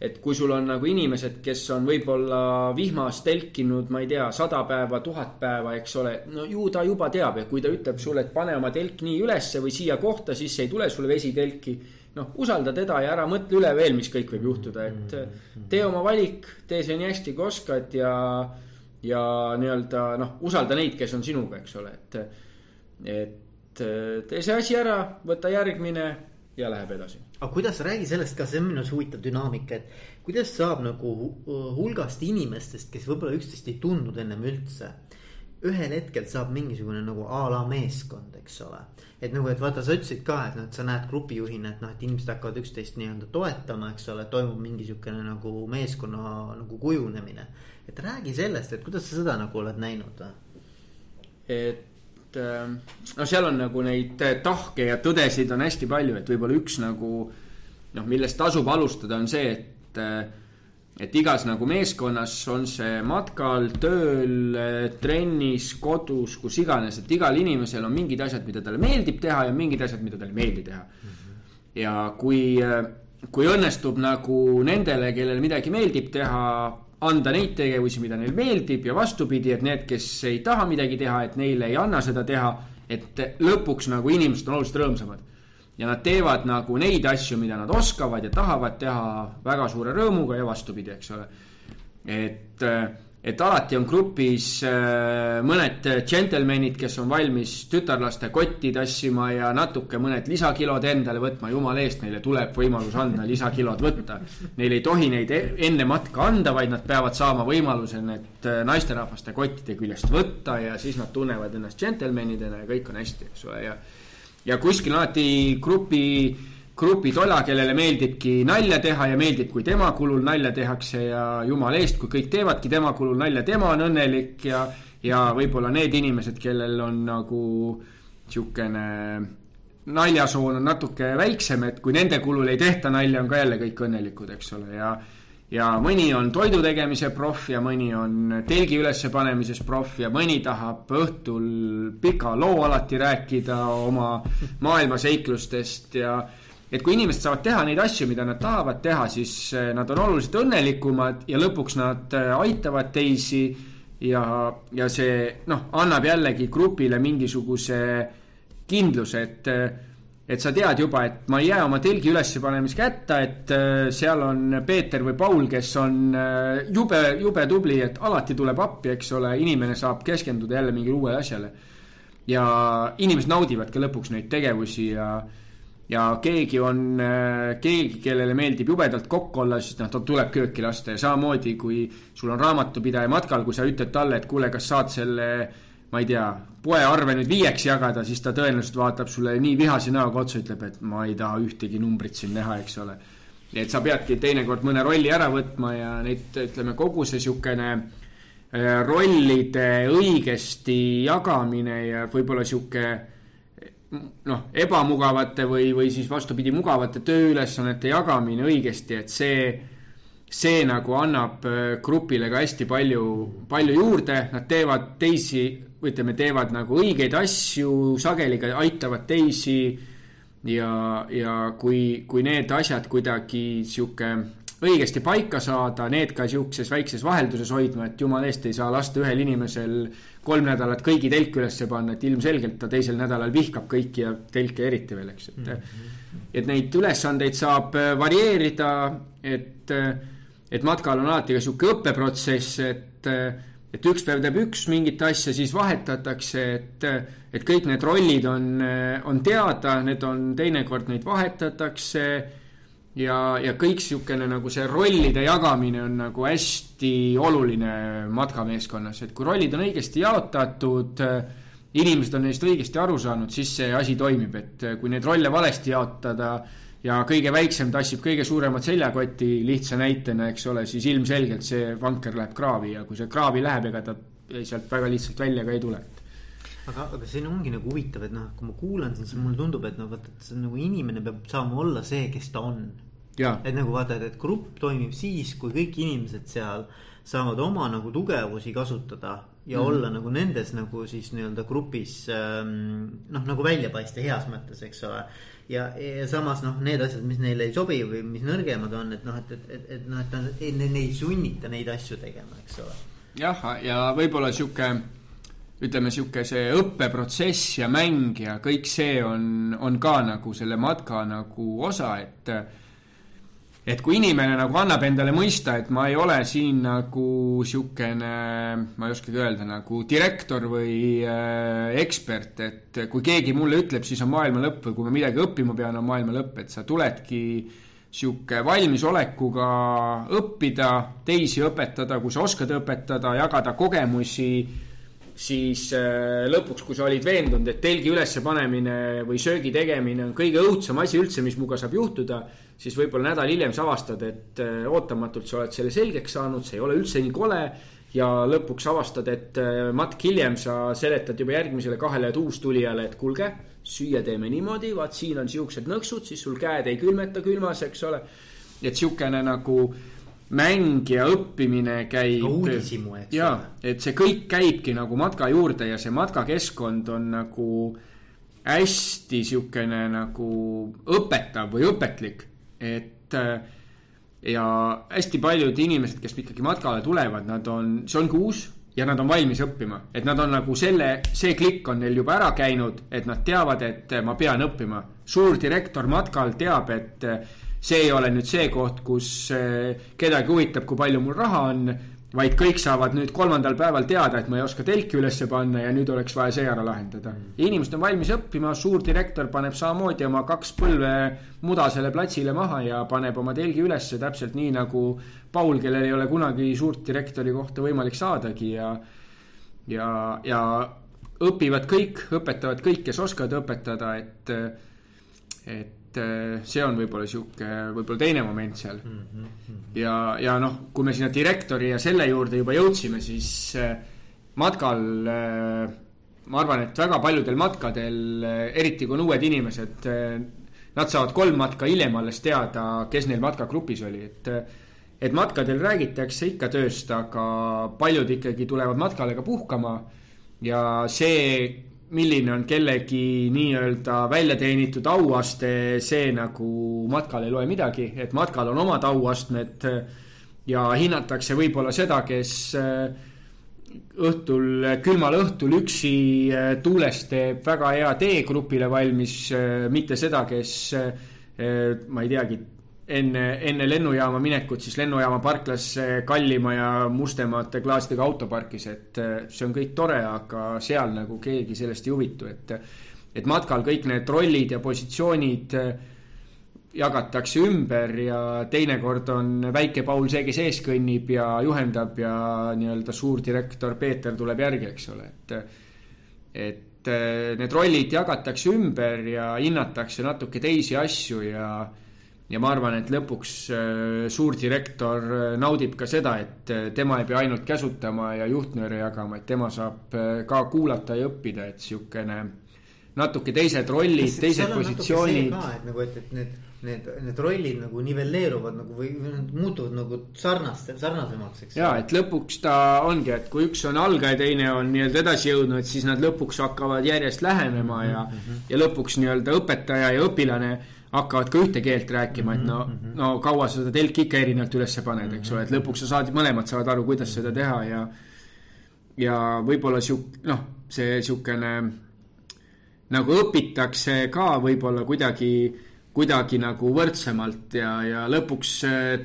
et kui sul on nagu inimesed, kes on võib-olla vihmas telkinud, ma ei tea, sada päeva, tuhat päeva, eks ole, no ju ta juba teab ja kui ta ütleb sulle, et pane oma telk nii ülesse või siia kohta, siis ei tule sulle vesitelki noh, usalda teda ja ära mõtle üle veel, mis kõik võib juhtuda, et mhm. tee oma valik, tee see nii hästi, kui oskad ja ja nii-öelda noh, usalda neid, kes on sinuga, eks ole, et, et tee see asi ära, võta järgmine ja läheb edasi. aga kuidas, räägi sellest ka, see on minu arust huvitav dünaamika, et kuidas saab nagu hulgast inimestest, kes võib-olla üksteist ei tundnud ennem üldse ühel hetkel saab mingisugune nagu a la meeskond, eks ole. et nagu, et vaata, sa ütlesid ka, et noh, et sa näed grupijuhina, et noh, et inimesed hakkavad üksteist nii-öelda toetama, eks ole, toimub mingisugune nagu meeskonna nagu kujunemine et räägi sellest, et kuidas sa seda nagu oled näinud? et ähm, no seal on nagu neid tahke ja tõdesid on hästi palju, et võib-olla üks nagu noh, millest tasub alustada, on see, et äh, et igas nagu meeskonnas on see matkal, tööl, äh, trennis, kodus, kus iganes, et igal inimesel on mingid asjad, mida talle meeldib teha ja mingid asjad, mida talle ei meeldi teha mm. -hmm. ja kui, kui õnnestub nagu nendele, kellele midagi meeldib teha, anda neid tegevusi, mida neile meeldib ja vastupidi, et need, kes ei taha midagi teha, et neile ei anna seda teha. et lõpuks nagu inimesed on oluliselt rõõmsamad. Ja nad teevad nagu neid asju, mida nad oskavad ja tahavad teha väga suure rõõmuga ja vastupidi, eks ole. et et alati on grupis äh, mõned džentelmenid, kes on valmis tütarlaste kotti tassima ja natuke mõned lisakilod endale võtma, jumala eest, neile tuleb võimalus anda lisakilod võtta. Neil ei tohi neid e-, enne matka anda, vaid nad peavad saama võimaluse need äh, naisterahvaste kottide küljest võtta ja siis nad tunnevad ennast džentelmenidena ja kõik on hästi, eks ole, ja ja kuskil alati grupi grupitola, kellele meeldibki nalja teha ja meeldib, kui tema kulul nalja tehakse ja jumala eest, kui kõik teevadki tema kulul nalja, tema on õnnelik ja, ja võib-olla need inimesed, kellel on nagu sihukene naljasoon on natuke väiksem, et kui nende kulul ei tehta nalja, on ka jälle kõik õnnelikud, eks ole, ja ja mõni on toidu tegemise proff ja mõni on telgi ülespanemises proff ja mõni tahab õhtul pika loo alati rääkida oma [laughs] maailmaseiklustest ja et kui inimesed saavad teha neid asju, mida nad tahavad teha, siis eh, nad on oluliselt õnnelikumad ja lõpuks nad eh, aitavad teisi. ja, ja see noh, annab jällegi grupile mingisuguse kindluse, et, eh, et sa tead juba, et ma ei jää oma telgi ülespanemist kätta, et seal on Peeter või Paul, kes on jube, jube tubli, et alati tuleb appi, eks ole, inimene saab keskenduda jälle mingile uuele asjale. ja inimesed naudivad ka lõpuks neid tegevusi ja ja keegi on, äh, keegi, kellele meeldib jubedalt kokk olla, siis noh, ta tuleb kööki lasta ja samamoodi, kui sul on raamatupidaja matkal, kui sa ütled talle, et kuule, kas saad selle ma ei tea, poearve nüüd viieks jagada, siis ta tõenäoliselt vaatab sulle nii vihase näoga otsa, ütleb, et ma ei taha ühtegi numbrit siin näha, eks ole. et sa peadki teinekord mõne rolli ära võtma ja neid, ütleme, kogu see niisugune äh, rollide õigesti jagamine ja võib-olla niisugune noh, ebamugavate või, või siis vastupidi, mugavate tööülesannete jagamine õigesti, et see see nagu annab äh, grupile ka hästi palju, palju juurde, nad teevad teisi ütleme, teevad nagu õigeid asju, sageli ka aitavad teisi. ja, ja kui, kui need asjad kuidagi sihuke õigesti paika saada, need ka sihukeses väikses vahelduses hoidma, et jumala eest ei saa lasta ühel inimesel kolm nädalat kõigi telk ülesse panna, et ilmselgelt ta teisel nädalal vihkab kõiki ja telke eriti veel, eks, et mm. -hmm. et neid ülesandeid saab äh, varieerida, et, äh, et matkal on alati ka sihuke õppeprotsess, et äh, et üks päev teeb üks mingit asja, siis vahetatakse, et, et kõik need rollid on, on teada, need on, teinekord neid vahetatakse. ja, ja kõik niisugune nagu see rollide jagamine on nagu hästi oluline matkameeskonnas, et kui rollid on õigesti jaotatud, inimesed on neist õigesti aru saanud, siis see asi toimib, et kui neid rolle valesti jaotada ja kõige väiksem tassib kõige suuremat seljakotti lihtsa näitena, eks ole, siis ilmselgelt see vanker läheb kraavi ja kui see kraavi läheb, ega ta sealt väga lihtsalt välja ka ei tule. aga, aga see ongi nagu huvitav, et noh, kui ma kuulan sind, siis mulle tundub, et noh, vaata, et see nagu inimene peab saama olla see, kes ta on. Et nagu vaata, et grupp toimib siis, kui kõik inimesed seal saavad oma nagu tugevusi kasutada ja mm -hmm. olla nagu nendes nagu siis nii-öelda grupis ähm, noh, nagu välja paista heas mõttes, eks ole ja, ja samas noh, need asjad, mis neile ei sobi või mis nõrgemad on, et noh, et, et, et, et noh, et neid ne, ei sunnita neid asju tegema, eks ole. jah, ja võib-olla sihuke, ütleme sihuke see õppeprotsess ja mäng ja kõik see on, on ka nagu selle matka nagu osa, et et kui inimene nagu annab endale mõista, et ma ei ole siin nagu niisugune, ma ei oskagi öelda, nagu direktor või äh, ekspert, et kui keegi mulle ütleb, siis on maailma lõpp või kui ma midagi õppima pean, on maailma lõpp, et sa tuledki niisugune valmisolekuga õppida, teisi õpetada, kui sa oskad õpetada, jagada kogemusi siis äh, lõpuks, kui sa olid veendunud, et telgi ülespanemine või söögi tegemine on kõige õudsem asi üldse, mis minuga saab juhtuda, siis võib-olla nädal hiljem sa avastad, et äh, ootamatult sa oled selle selgeks saanud, see ei ole üldse nii kole. ja lõpuks avastad, et äh, matk hiljem sa seletad juba järgmisele kahele tuustulijale, et kuulge, süüa teeme niimoodi, vaat siin on siuksed nõksud, siis sul käed ei külmeta külmas, eks ole. et sihukene nagu mäng ja õppimine käib. uudishimu, eks ole. et see kõik käibki nagu matka juurde ja see matkakeskkond on nagu hästi sihukene nagu õpetav või õpetlik, et äh, ja hästi paljud inimesed, kes ikkagi matkale tulevad, nad on, see ongi uus ja nad on valmis õppima, et nad on nagu selle, see klikk on neil juba ära käinud, et nad teavad, et ma pean õppima. suur direktor matkal teab, et see ei ole nüüd see koht, kus eh, kedagi huvitab, kui palju mul raha on, vaid kõik saavad nüüd kolmandal päeval teada, et ma ei oska telki ülesse panna ja nüüd oleks vaja see ära lahendada. Inimesed on valmis õppima, suurdirektor paneb samamoodi oma kaks põlve mudasele platsile maha ja paneb oma telgi ülesse täpselt nii nagu Paul, kellel ei ole kunagi suurt direktori kohta võimalik saadagi ja ja, ja õpivad kõik, õpetavad kõik, kes oskavad õpetada, et et et eh, see on võib-olla sihuke, võib-olla teine moment seal mm. -hmm. ja, ja noh, kui me sinna direktori ja selle juurde juba jõudsime, siis eh, matkal eh, ma arvan, et väga paljudel matkadel, eriti kui on uued inimesed, nad saavad kolm matka hiljem alles teada, kes neil matkagrupis oli, et et matkadel räägitakse ikka tööst, aga paljud ikkagi tulevad matkale ka puhkama ja see milline on kellegi nii-öelda välja teenitud auaste, see nagu matkal ei loe midagi, et matkal on omad auastmed ja hinnatakse võib-olla seda, kes äh, õhtul, külmal õhtul üksi äh, tuules teeb väga hea tee grupile valmis, mitte seda, kes ma ei teagi enne, enne lennujaama minekut siis lennujaama parklas kallima ja mustemate klaasidega auto parkis, et äh, see on kõik tore, aga seal nagu keegi sellest ei huvitu, et. et matkal kõik need rollid ja positsioonid äh, jagatakse ümber ja teinekord on väike Paul see, kes ees kõnnib ja juhendab ja nii-öelda suurdirektor Peeter tuleb järgi, eks ole, et et need rollid jagatakse ümber ja hinnatakse natuke teisi asju ja ja ma arvan, et lõpuks äh, suurdirektor äh, naudib ka seda, et tema ei pea ainult käsutama ja juhtnööre jagama, et tema saab ka kuulata ja õppida, et niisugune natuke teised rollid, teised positsioonid. et nagu, et, et need need, need rollid nagu nivelleeruvad nagu või muutuvad nagu sarnaste, sarnasemaks, eks. ja, et lõpuks ta ongi, et kui üks on algaja, teine on nii-öelda edasi jõudnud, siis nad lõpuks hakkavad järjest lähenema ja mm, -hmm. ja lõpuks nii-öelda õpetaja ja õpilane hakkavad ka ühte keelt rääkima, et no mm, -hmm. no kaua sa seda telki ikka erinevalt üles paned, eks ole, et lõpuks sa saad, mõlemad saavad aru, kuidas seda teha ja ja võib-olla sihuke, noh, see sihukene nagu õpitakse ka võib-olla kuidagi kuidagi nagu võrdsemalt ja, ja lõpuks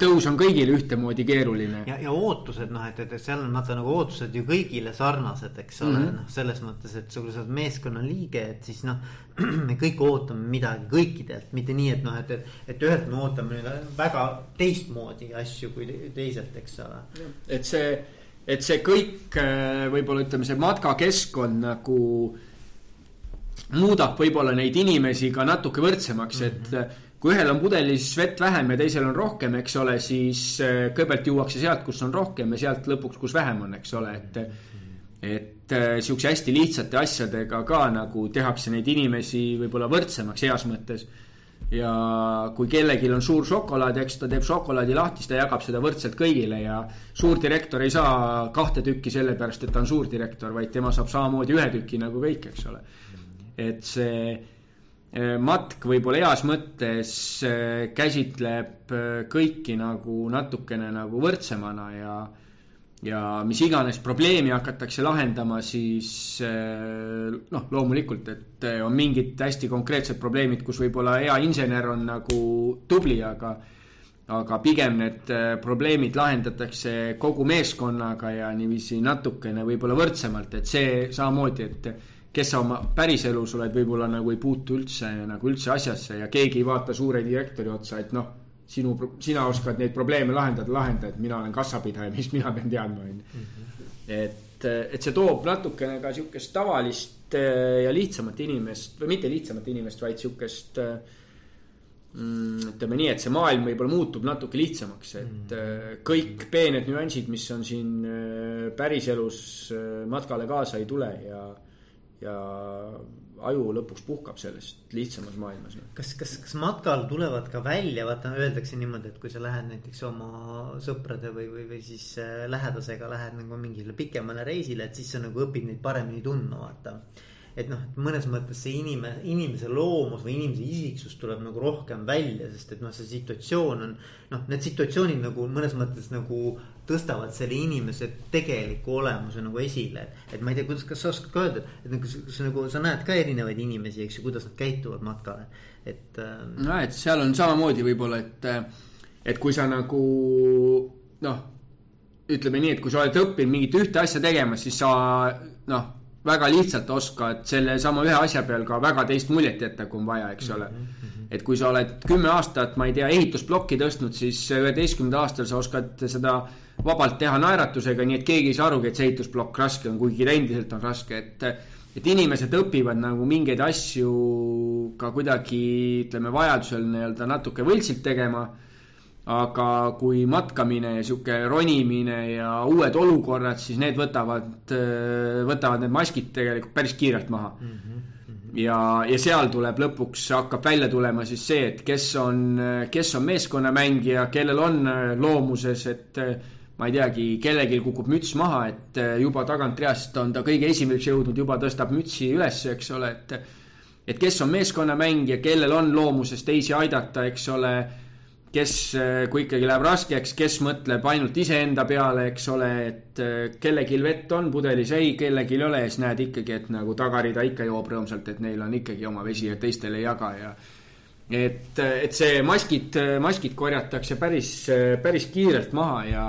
tõus on kõigile ühtemoodi keeruline. ja, ja ootused noh, et, et seal on vaata nagu ootused ju kõigile sarnased, eks ole mm -hmm., noh, selles mõttes, et kui sa oled meeskonna liige, et siis noh. [clears throat] me kõik ootame midagi kõikidelt, mitte nii, et noh, et, et, et ühelt me ootame nüüd väga teistmoodi asju kui teiselt, eks ole. et see, et see kõik võib-olla ütleme, see matkakeskkond nagu muudab võib-olla neid inimesi ka natuke võrdsemaks et mhm. kui ühel on pudelis vett vähem ja teisel on rohkem, eks ole, siis äh, kõigepealt juuakse sealt, kus on rohkem ja sealt lõpuks, kus vähem on, eks ole, et et äh, siukse hästi lihtsate asjadega ka nagu tehakse neid inimesi võib-olla võrdsemaks heas mõttes. ja kui kellelgi on suur šokolaad, eks ta teeb šokolaadi lahti, siis ta jagab seda võrdselt kõigile ja suurdirektor ei saa kahte tükki sellepärast, et ta on suurdirektor, vaid tema saab samamoodi ühe tüki nagu kõik, eks ole et see äh, matk võib-olla heas mõttes äh, käsitleb äh, kõiki nagu natukene nagu võrdsemana ja ja mis iganes probleemi hakatakse lahendama, siis noh, loomulikult, et on mingid hästi konkreetsed probleemid, kus võib-olla hea insener on nagu tubli, aga aga pigem need probleemid lahendatakse kogu meeskonnaga ja niiviisi natukene võib-olla võrdsemalt, et see samamoodi, et kes sa oma päriselus oled, võib-olla nagu ei puutu üldse nagu üldse asjasse ja keegi ei vaata suure direktori otsa, et noh, sinu, sina oskad neid probleeme lahendada, lahenda, et mina olen kassapidaja, [laughs] mis mina pean teadma, on ju. Et, et see toob natukene ka sihukest tavalist eh, ja lihtsamat inimest või mitte lihtsamat inimest, vaid sihukest mm, ütleme nii, et see maailm võib-olla muutub natuke lihtsamaks, et mm. kõik peened nüansid, mis on siin päriselus matkale kaasa ei tule ja ja aju lõpuks puhkab sellest lihtsamas maailmas. kas, kas, kas matkal tulevad ka välja, vaata öeldakse niimoodi, et kui sa lähed näiteks oma sõprade või, või, või siis äh, lähedasega lähed nagu mingile pikemale reisile, et siis sa nagu õpid neid paremini tundma, vaata et noh, mõnes mõttes see inimene, inimese loomus või inimese isiksus tuleb nagu rohkem välja, sest et noh, see situatsioon on. noh, need situatsioonid nagu mõnes mõttes nagu tõstavad selle inimese tegeliku olemuse nagu esile. et ma ei tea, kuidas, kas sa oskad ka öelda, et nagu sa nagu, sa näed ka erinevaid inimesi, eks ju, kuidas nad käituvad matkal, et äh.... no, et seal on samamoodi võib-olla, et, et kui sa nagu noh, ütleme nii, et kui sa oled õppinud mingit ühte asja tegema, siis sa noh väga lihtsalt oskad sellesama ühe asja peal ka väga teist muljet jätta, kui on vaja, eks ole mm. -hmm. Et kui sa oled kümme aastat, ma ei tea, ehitusplokki tõstnud, siis üheteistkümnendal aastal sa oskad seda vabalt teha naeratusega, nii et keegi ei saa arugi, et see ehitusplokk raske on, kuigi ta endiselt on raske, et et inimesed õpivad nagu mingeid asju ka kuidagi, ütleme, vajadusel nii-öelda natuke võltsilt tegema aga kui matkamine ja sihuke ronimine ja uued olukorrad, siis need võtavad, võtavad need maskid tegelikult päris kiirelt maha mm. -hmm. Ja, ja seal tuleb lõpuks, hakkab välja tulema siis see, et kes on, kes on meeskonnamängija, kellel on loomuses, et ma ei teagi, kellelgi kukub müts maha, et juba tagantreast on ta kõige esimeseks jõudnud, juba tõstab mütsi üles, eks ole, et et kes on meeskonnamängija, kellel on loomuses teisi aidata, eks ole kes, eh, kui ikkagi läheb raskeks, kes mõtleb ainult iseenda peale, eks ole, et eh, kellelgi vett on pudelis, ei, kellelgi ei ole siis näed ikkagi, et nagu tagarida ikka joob rõõmsalt, et neil on ikkagi oma vesi ja teistele ei jaga ja. et, et see maskid, maskid korjatakse päris, päris kiirelt maha ja,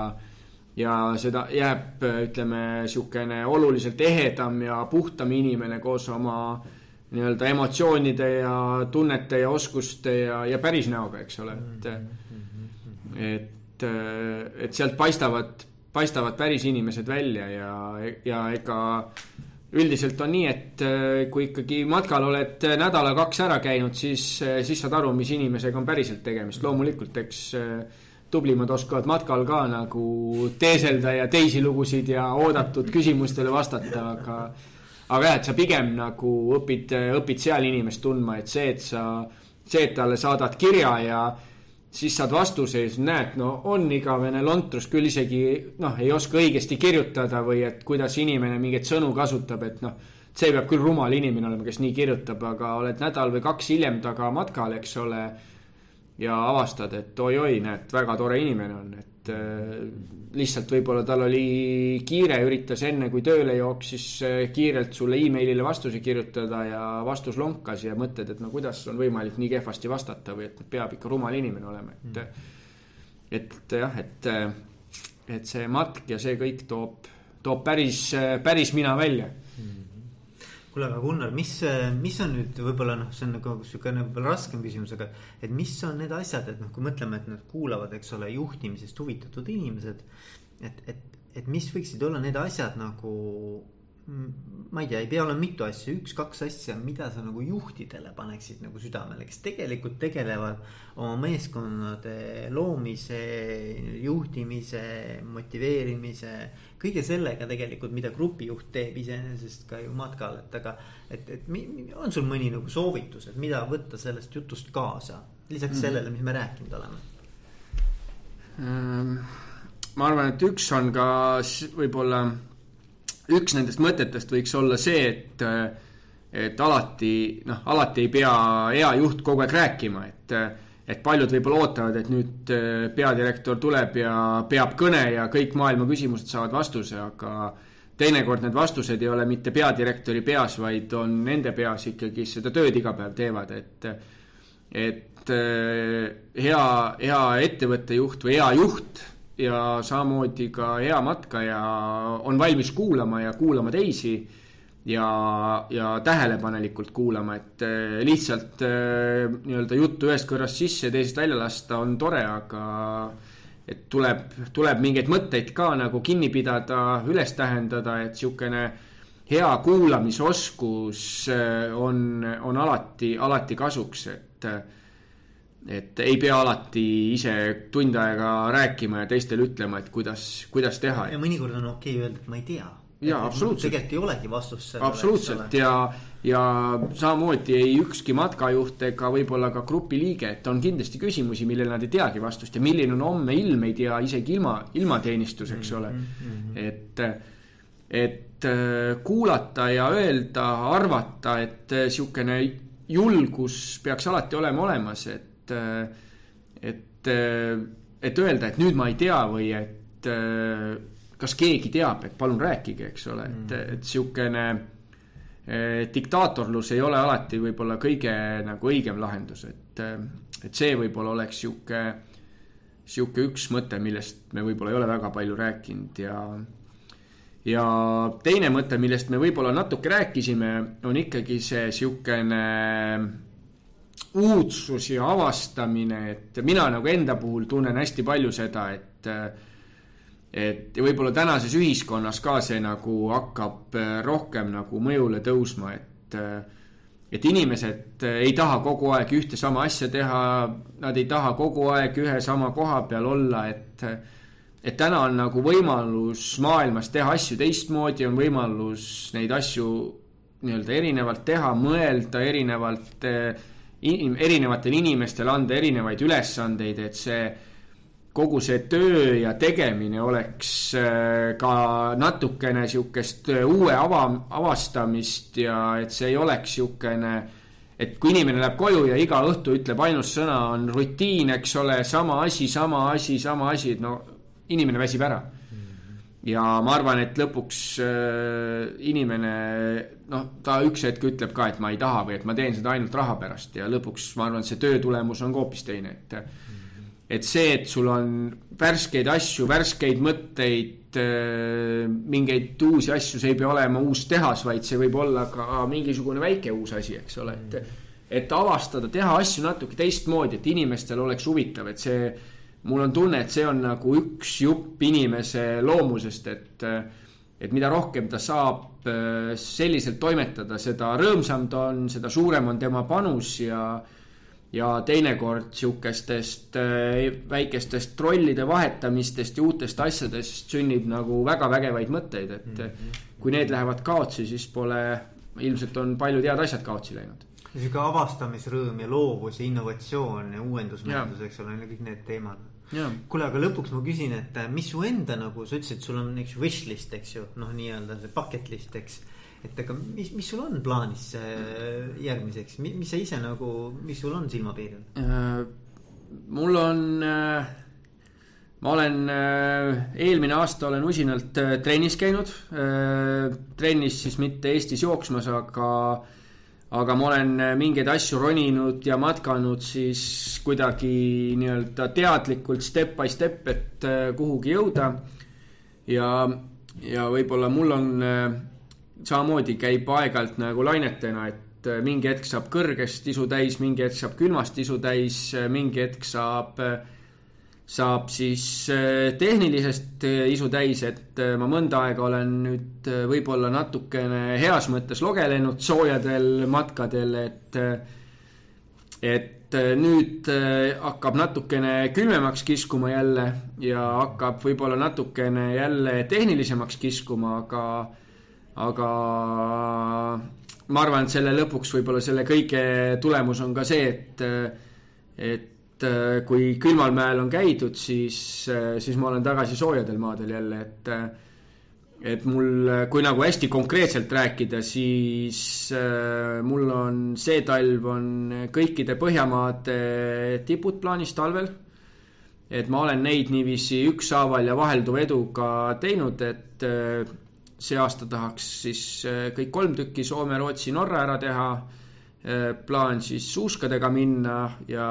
ja seda jääb, ütleme, sihukene oluliselt ehedam ja puhtam inimene koos oma nii-öelda emotsioonide ja tunnete ja oskuste ja, ja päris näoga, eks ole, et et, et sealt paistavad, paistavad päris inimesed välja ja, ja ega üldiselt on nii, et äh, kui ikkagi matkal oled nädala-kaks ära käinud, siis, äh, siis saad aru, mis inimesega on päriselt tegemist. loomulikult, eks äh, tublimad oskavad matkal ka nagu teeselda ja teisi lugusid ja oodatud küsimustele vastata, aga aga jah, et sa pigem nagu õpid, õpid seal inimest tundma, et see, et sa, see, et talle saadad kirja ja siis saad vastuse ja siis näed, no on igavene lontrus küll isegi noh, ei oska õigesti kirjutada või et kuidas inimene mingeid sõnu kasutab, et noh, see peab küll rumal inimene olema, kes nii kirjutab, aga oled nädal või kaks hiljem taga matkal, eks ole. ja avastad, et oi-oi, näed, väga tore inimene on, et et äh, lihtsalt võib-olla tal oli kiire, üritas enne kui tööle jooksis äh, kiirelt sulle emailile vastuse kirjutada ja vastus lonkas ja mõtled, et no kuidas on võimalik nii kehvasti vastata või et peab ikka rumal inimene olema, et mm. et jah, et, et see matk ja see kõik toob, toob päris, päris mina välja kuule, aga Gunnar, mis, mis on nüüd võib-olla noh, see on nagu sihukene võib-olla raskem küsimus, aga. et mis on need asjad, et noh, kui mõtleme, et nad kuulavad, eks ole, juhtimisest huvitatud inimesed. et, et, et mis võiksid olla need asjad nagu ma ei tea, ei pea olema mitu asja, üks-kaks asja, mida sa nagu juhtidele paneksid nagu südamele, kes tegelikult tegelevad oma meeskonnade loomise, juhtimise, motiveerimise. kõige sellega tegelikult, mida grupijuht teeb iseenesest ka ju matkal, et aga, et, et on sul mõni nagu soovitus, et mida võtta sellest jutust kaasa, lisaks mm. sellele, mis me rääkinud oleme mm.? ma arvan, et üks on ka võib-olla üks nendest mõtetest võiks olla see, et, et alati, noh, alati ei pea hea juht kogu aeg rääkima, et, et paljud võib-olla ootavad, et nüüd peadirektor tuleb ja peab kõne ja kõik maailma küsimused saavad vastuse, aga teinekord need vastused ei ole mitte peadirektori peas, vaid on nende peas ikkagi seda tööd iga päev teevad, et, et hea, hea ettevõtte juht või hea juht ja samamoodi ka hea matkaja on valmis kuulama ja kuulama teisi ja, ja tähelepanelikult kuulama, et eh, lihtsalt eh, nii-öelda juttu ühest kõrvast sisse teisest välja lasta on tore, aga et tuleb, tuleb mingeid mõtteid ka nagu kinni pidada, üles tähendada, et niisugune hea kuulamisoskus eh, on, on alati, alati kasuks, et et ei pea alati ise tund aega rääkima ja teistele ütlema, et kuidas, kuidas teha. ja mõnikord on okei okay öelda, et ma ei tea. jaa, absoluutselt. tegelikult ei olegi vastust sellele. absoluutselt ja, ja samamoodi ei ükski matkajuht ega võib-olla ka grupi liige, et on kindlasti küsimusi, millele nad ei teagi vastust ja milline on homme ilm, ei tea isegi ilma, ilmateenistus, eks ole mm. -hmm. et, et äh, kuulata ja öelda, arvata, et äh, sihukene julgus peaks alati olema olemas, et et, et, et öelda, et nüüd ma ei tea või et kas keegi teab, et palun rääkige, eks ole, et, mm. et sihukene eh, diktaatorlus ei ole alati võib-olla kõige nagu õigem lahendus, et, et see võib-olla oleks sihuke, sihuke üks mõte, millest me võib-olla ei ole väga palju rääkinud ja ja teine mõte, millest me võib-olla natuke rääkisime, on ikkagi see sihukene uudsus ja avastamine, et mina nagu enda puhul tunnen hästi palju seda, et et ja võib-olla tänases ühiskonnas ka see nagu hakkab rohkem nagu mõjule tõusma, et et inimesed ei taha kogu aeg ühte sama asja teha, nad ei taha kogu aeg ühe sama koha peal olla, et et täna on nagu võimalus maailmas teha asju teistmoodi, on võimalus neid asju nii-öelda erinevalt teha, mõelda erinevalt äh, in, erinevatele inimestele anda erinevaid ülesandeid, et see kogu see töö ja tegemine oleks äh, ka natukene sihukest äh, uue ava, avastamist ja et see ei oleks sihukene, et kui inimene läheb koju ja iga õhtu ütleb ainus sõna on rutiin, eks ole, sama asi, sama asi, sama asi, et no inimene väsib ära ja ma arvan, et lõpuks äh, inimene noh, ta üks hetk ütleb ka, et ma ei taha või et ma teen seda ainult raha pärast ja lõpuks ma arvan, et see töö tulemus on ka hoopis teine, et et see, et sul on värskeid asju, värskeid mõtteid äh,, mingeid uusi asju, see ei pea olema uus tehas, vaid see võib olla ka mingisugune väike uus asi, eks ole, et et avastada, teha asju natuke teistmoodi, et inimestel oleks huvitav, et see mul on tunne, et see on nagu üks jupp inimese loomusest, et et mida rohkem ta saab äh, selliselt toimetada, seda rõõmsam ta on, seda suurem on tema panus ja ja teinekord sihukestest äh, väikestest trollide vahetamistest ja uutest asjadest sünnib nagu väga vägevaid mõtteid, et mm -hmm. kui need lähevad kaotsi, siis pole, ilmselt on paljud head asjad kaotsi läinud. Sihuke avastamisrõõm ja loovus ja innovatsioon ja uuendusmõtlus, eks ole, kõik need teemad. Kuule, aga lõpuks ma küsin, et äh, mis su enda nagu sa ütlesid, sul on ju wish list, eks ju, noh, nii-öelda see bucket list, eks. et aga mis, mis sul on plaanis äh, järgmiseks, mis sa ise nagu, mis sul on silmapiiril? Äh,? mul on äh, ma olen äh,, eelmine aasta olen usinalt trennis käinud. Trennis siis mitte Eestis jooksmas, aga äh, aga ma olen äh, mingeid asju roninud ja matkanud siis kuidagi nii-öelda teadlikult step by step, et äh, kuhugi jõuda. ja, ja võib-olla mul on äh, samamoodi käib aeg-ajalt nagu lainetena, et mingi hetk saab kõrgest isu täis, mingi hetk saab külmast isu täis, mingi hetk saab äh, saab siis äh, tehnilisest äh, isu täis, et äh, ma mõnda aega olen nüüd võib-olla natukene heas mõttes logelenud soojadel matkadel, et et nüüd hakkab natukene külmemaks kiskuma jälle ja hakkab võib-olla natukene jälle tehnilisemaks kiskuma, aga aga ma arvan, et selle lõpuks võib-olla selle kõige tulemus on ka see, et et et äh, kui külmal mäel on käidud, siis, äh, siis ma olen tagasi soojadel maadel jälle, et äh, et mul, kui nagu hästi konkreetselt rääkida, siis mul on see talv on kõikide Põhjamaade tipud plaanis talvel. et ma olen neid niiviisi ükshaaval ja vahelduva eduga teinud, et see aasta tahaks siis kõik kolm tükki Soome, Rootsi, Norra ära teha. plaan siis suuskadega minna ja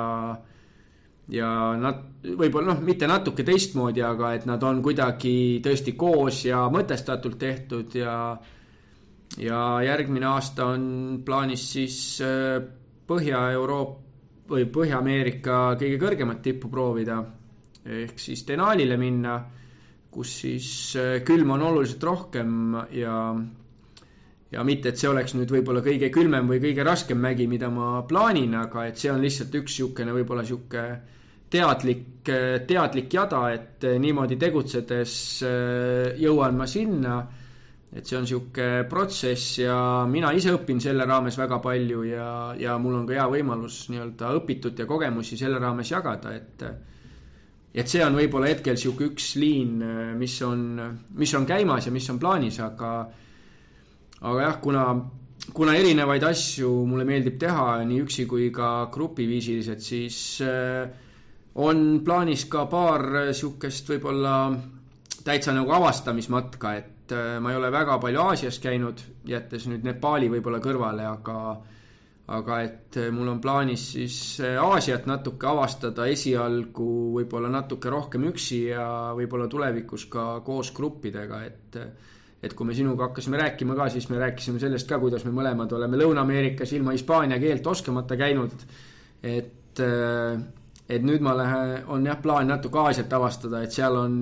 ja nad võib-olla noh, mitte natuke teistmoodi, aga et nad on kuidagi tõesti koos ja mõtestatult tehtud ja ja järgmine aasta on plaanis siis äh, Põhja-Euroopa või Põhja-Ameerika kõige kõrgemat tippu proovida ehk siis Denalile minna, kus siis äh, külm on oluliselt rohkem ja ja mitte, et see oleks nüüd võib-olla kõige külmem või kõige raskem mägi, mida ma plaanin, aga et see on lihtsalt üks niisugune võib-olla niisugune teadlik, teadlik jada, et niimoodi tegutsedes äh, jõuan ma sinna. et see on sihuke protsess ja mina ise õpin selle raames väga palju ja, ja mul on ka hea võimalus nii-öelda õpitut ja kogemusi selle raames jagada, et. et see on võib-olla hetkel sihuke üks liin, mis on, mis on käimas ja mis on plaanis, aga. aga jah, kuna kuna erinevaid asju mulle meeldib teha nii üksi kui ka grupiviisiliselt, siis äh, on plaanis ka paar sihukest võib-olla täitsa nagu avastamismatka, et äh, ma ei ole väga palju Aasias käinud, jättes nüüd Nepali võib-olla kõrvale, aga aga et äh, mul on plaanis siis äh, Aasiat natuke avastada esialgu võib-olla natuke rohkem üksi ja võib-olla tulevikus ka koos gruppidega, et et kui me sinuga hakkasime rääkima ka, siis me rääkisime sellest ka, kuidas me mõlemad oleme Lõuna-Ameerikas ilma hispaania keelt oskamata käinud. et et nüüd ma lähen, on jah plaan natuke Aasiat avastada, et seal on,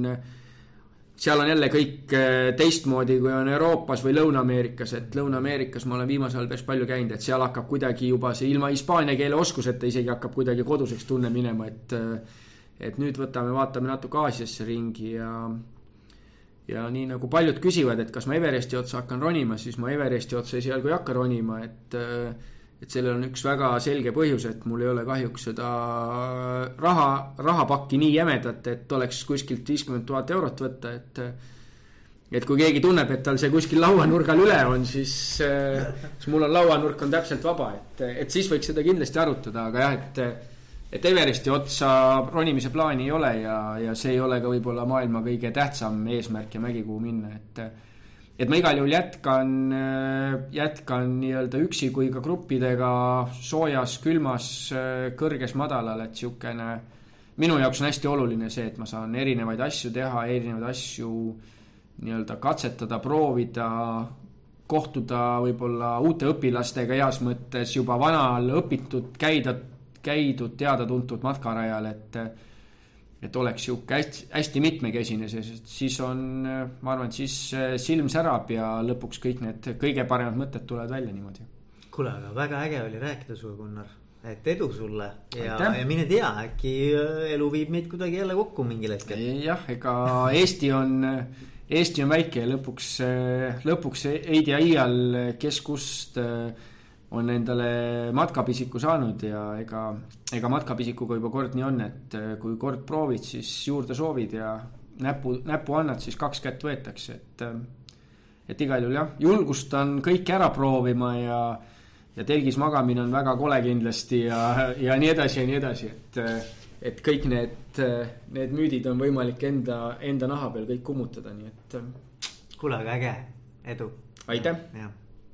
seal on jälle kõik äh, teistmoodi, kui on Euroopas või Lõuna-Ameerikas, et Lõuna-Ameerikas ma olen viimasel ajal päris palju käinud, et seal hakkab kuidagi juba see ilma hispaania keele oskuseta isegi hakkab kuidagi koduseks tunne minema, et äh, et nüüd võtame, vaatame natuke Aasiasse ringi ja ja nii nagu paljud küsivad, et kas ma Everesti otsa hakkan ronima, siis ma Everesti otsa esialgu ei hakka ronima, et äh, et sellel on üks väga selge põhjus, et mul ei ole kahjuks seda raha, rahapakki nii jämedat, et oleks kuskilt viiskümmend tuhat eurot võtta, et et kui keegi tunneb, et tal see kuskil lauanurgal üle on, siis, siis mul on lauanurk on täpselt vaba, et, et siis võiks seda kindlasti arutada, aga jah, et et Everesti otsa ronimise plaani ei ole ja, ja see ei ole ka võib-olla maailma kõige tähtsam eesmärk ja mägi, kuhu minna, et et ma igal juhul jätkan, jätkan nii-öelda üksi kui ka gruppidega soojas, külmas, kõrges, madalal, et sihukene. minu jaoks on hästi oluline see, et ma saan erinevaid asju teha, erinevaid asju nii-öelda katsetada, proovida, kohtuda võib-olla uute õpilastega heas mõttes juba vanal õpitud, käida, käidud, teada-tuntud matkarajal, et et oleks sihuke hästi, hästi mitmekesine, sest siis on, ma arvan, et siis silm särab ja lõpuks kõik need kõige paremad mõtted tulevad välja niimoodi. kuule, aga väga äge oli rääkida sinuga, Gunnar et edu sulle ja, ja mine tea, äkki äh, elu viib meid kuidagi jälle kokku mingil hetkel. jah, ega Eesti on, Eesti on väike ja lõpuks, äh, lõpuks ei tea iial, kes kust äh, on endale matkapisiku saanud ja ega, ega matkapisikuga juba kord nii on, et kui kord proovid, siis juurde soovid ja näpu, näpu annad, siis kaks kätt võetakse, et. et igal juhul jah, julgustan kõike ära proovima ja ja telgis magamine on väga kole kindlasti ja, ja nii edasi ja nii edasi, et, et kõik need, need müüdid on võimalik enda, enda naha peal kõik kummutada, nii et. kuule, aga äge, edu. aitäh.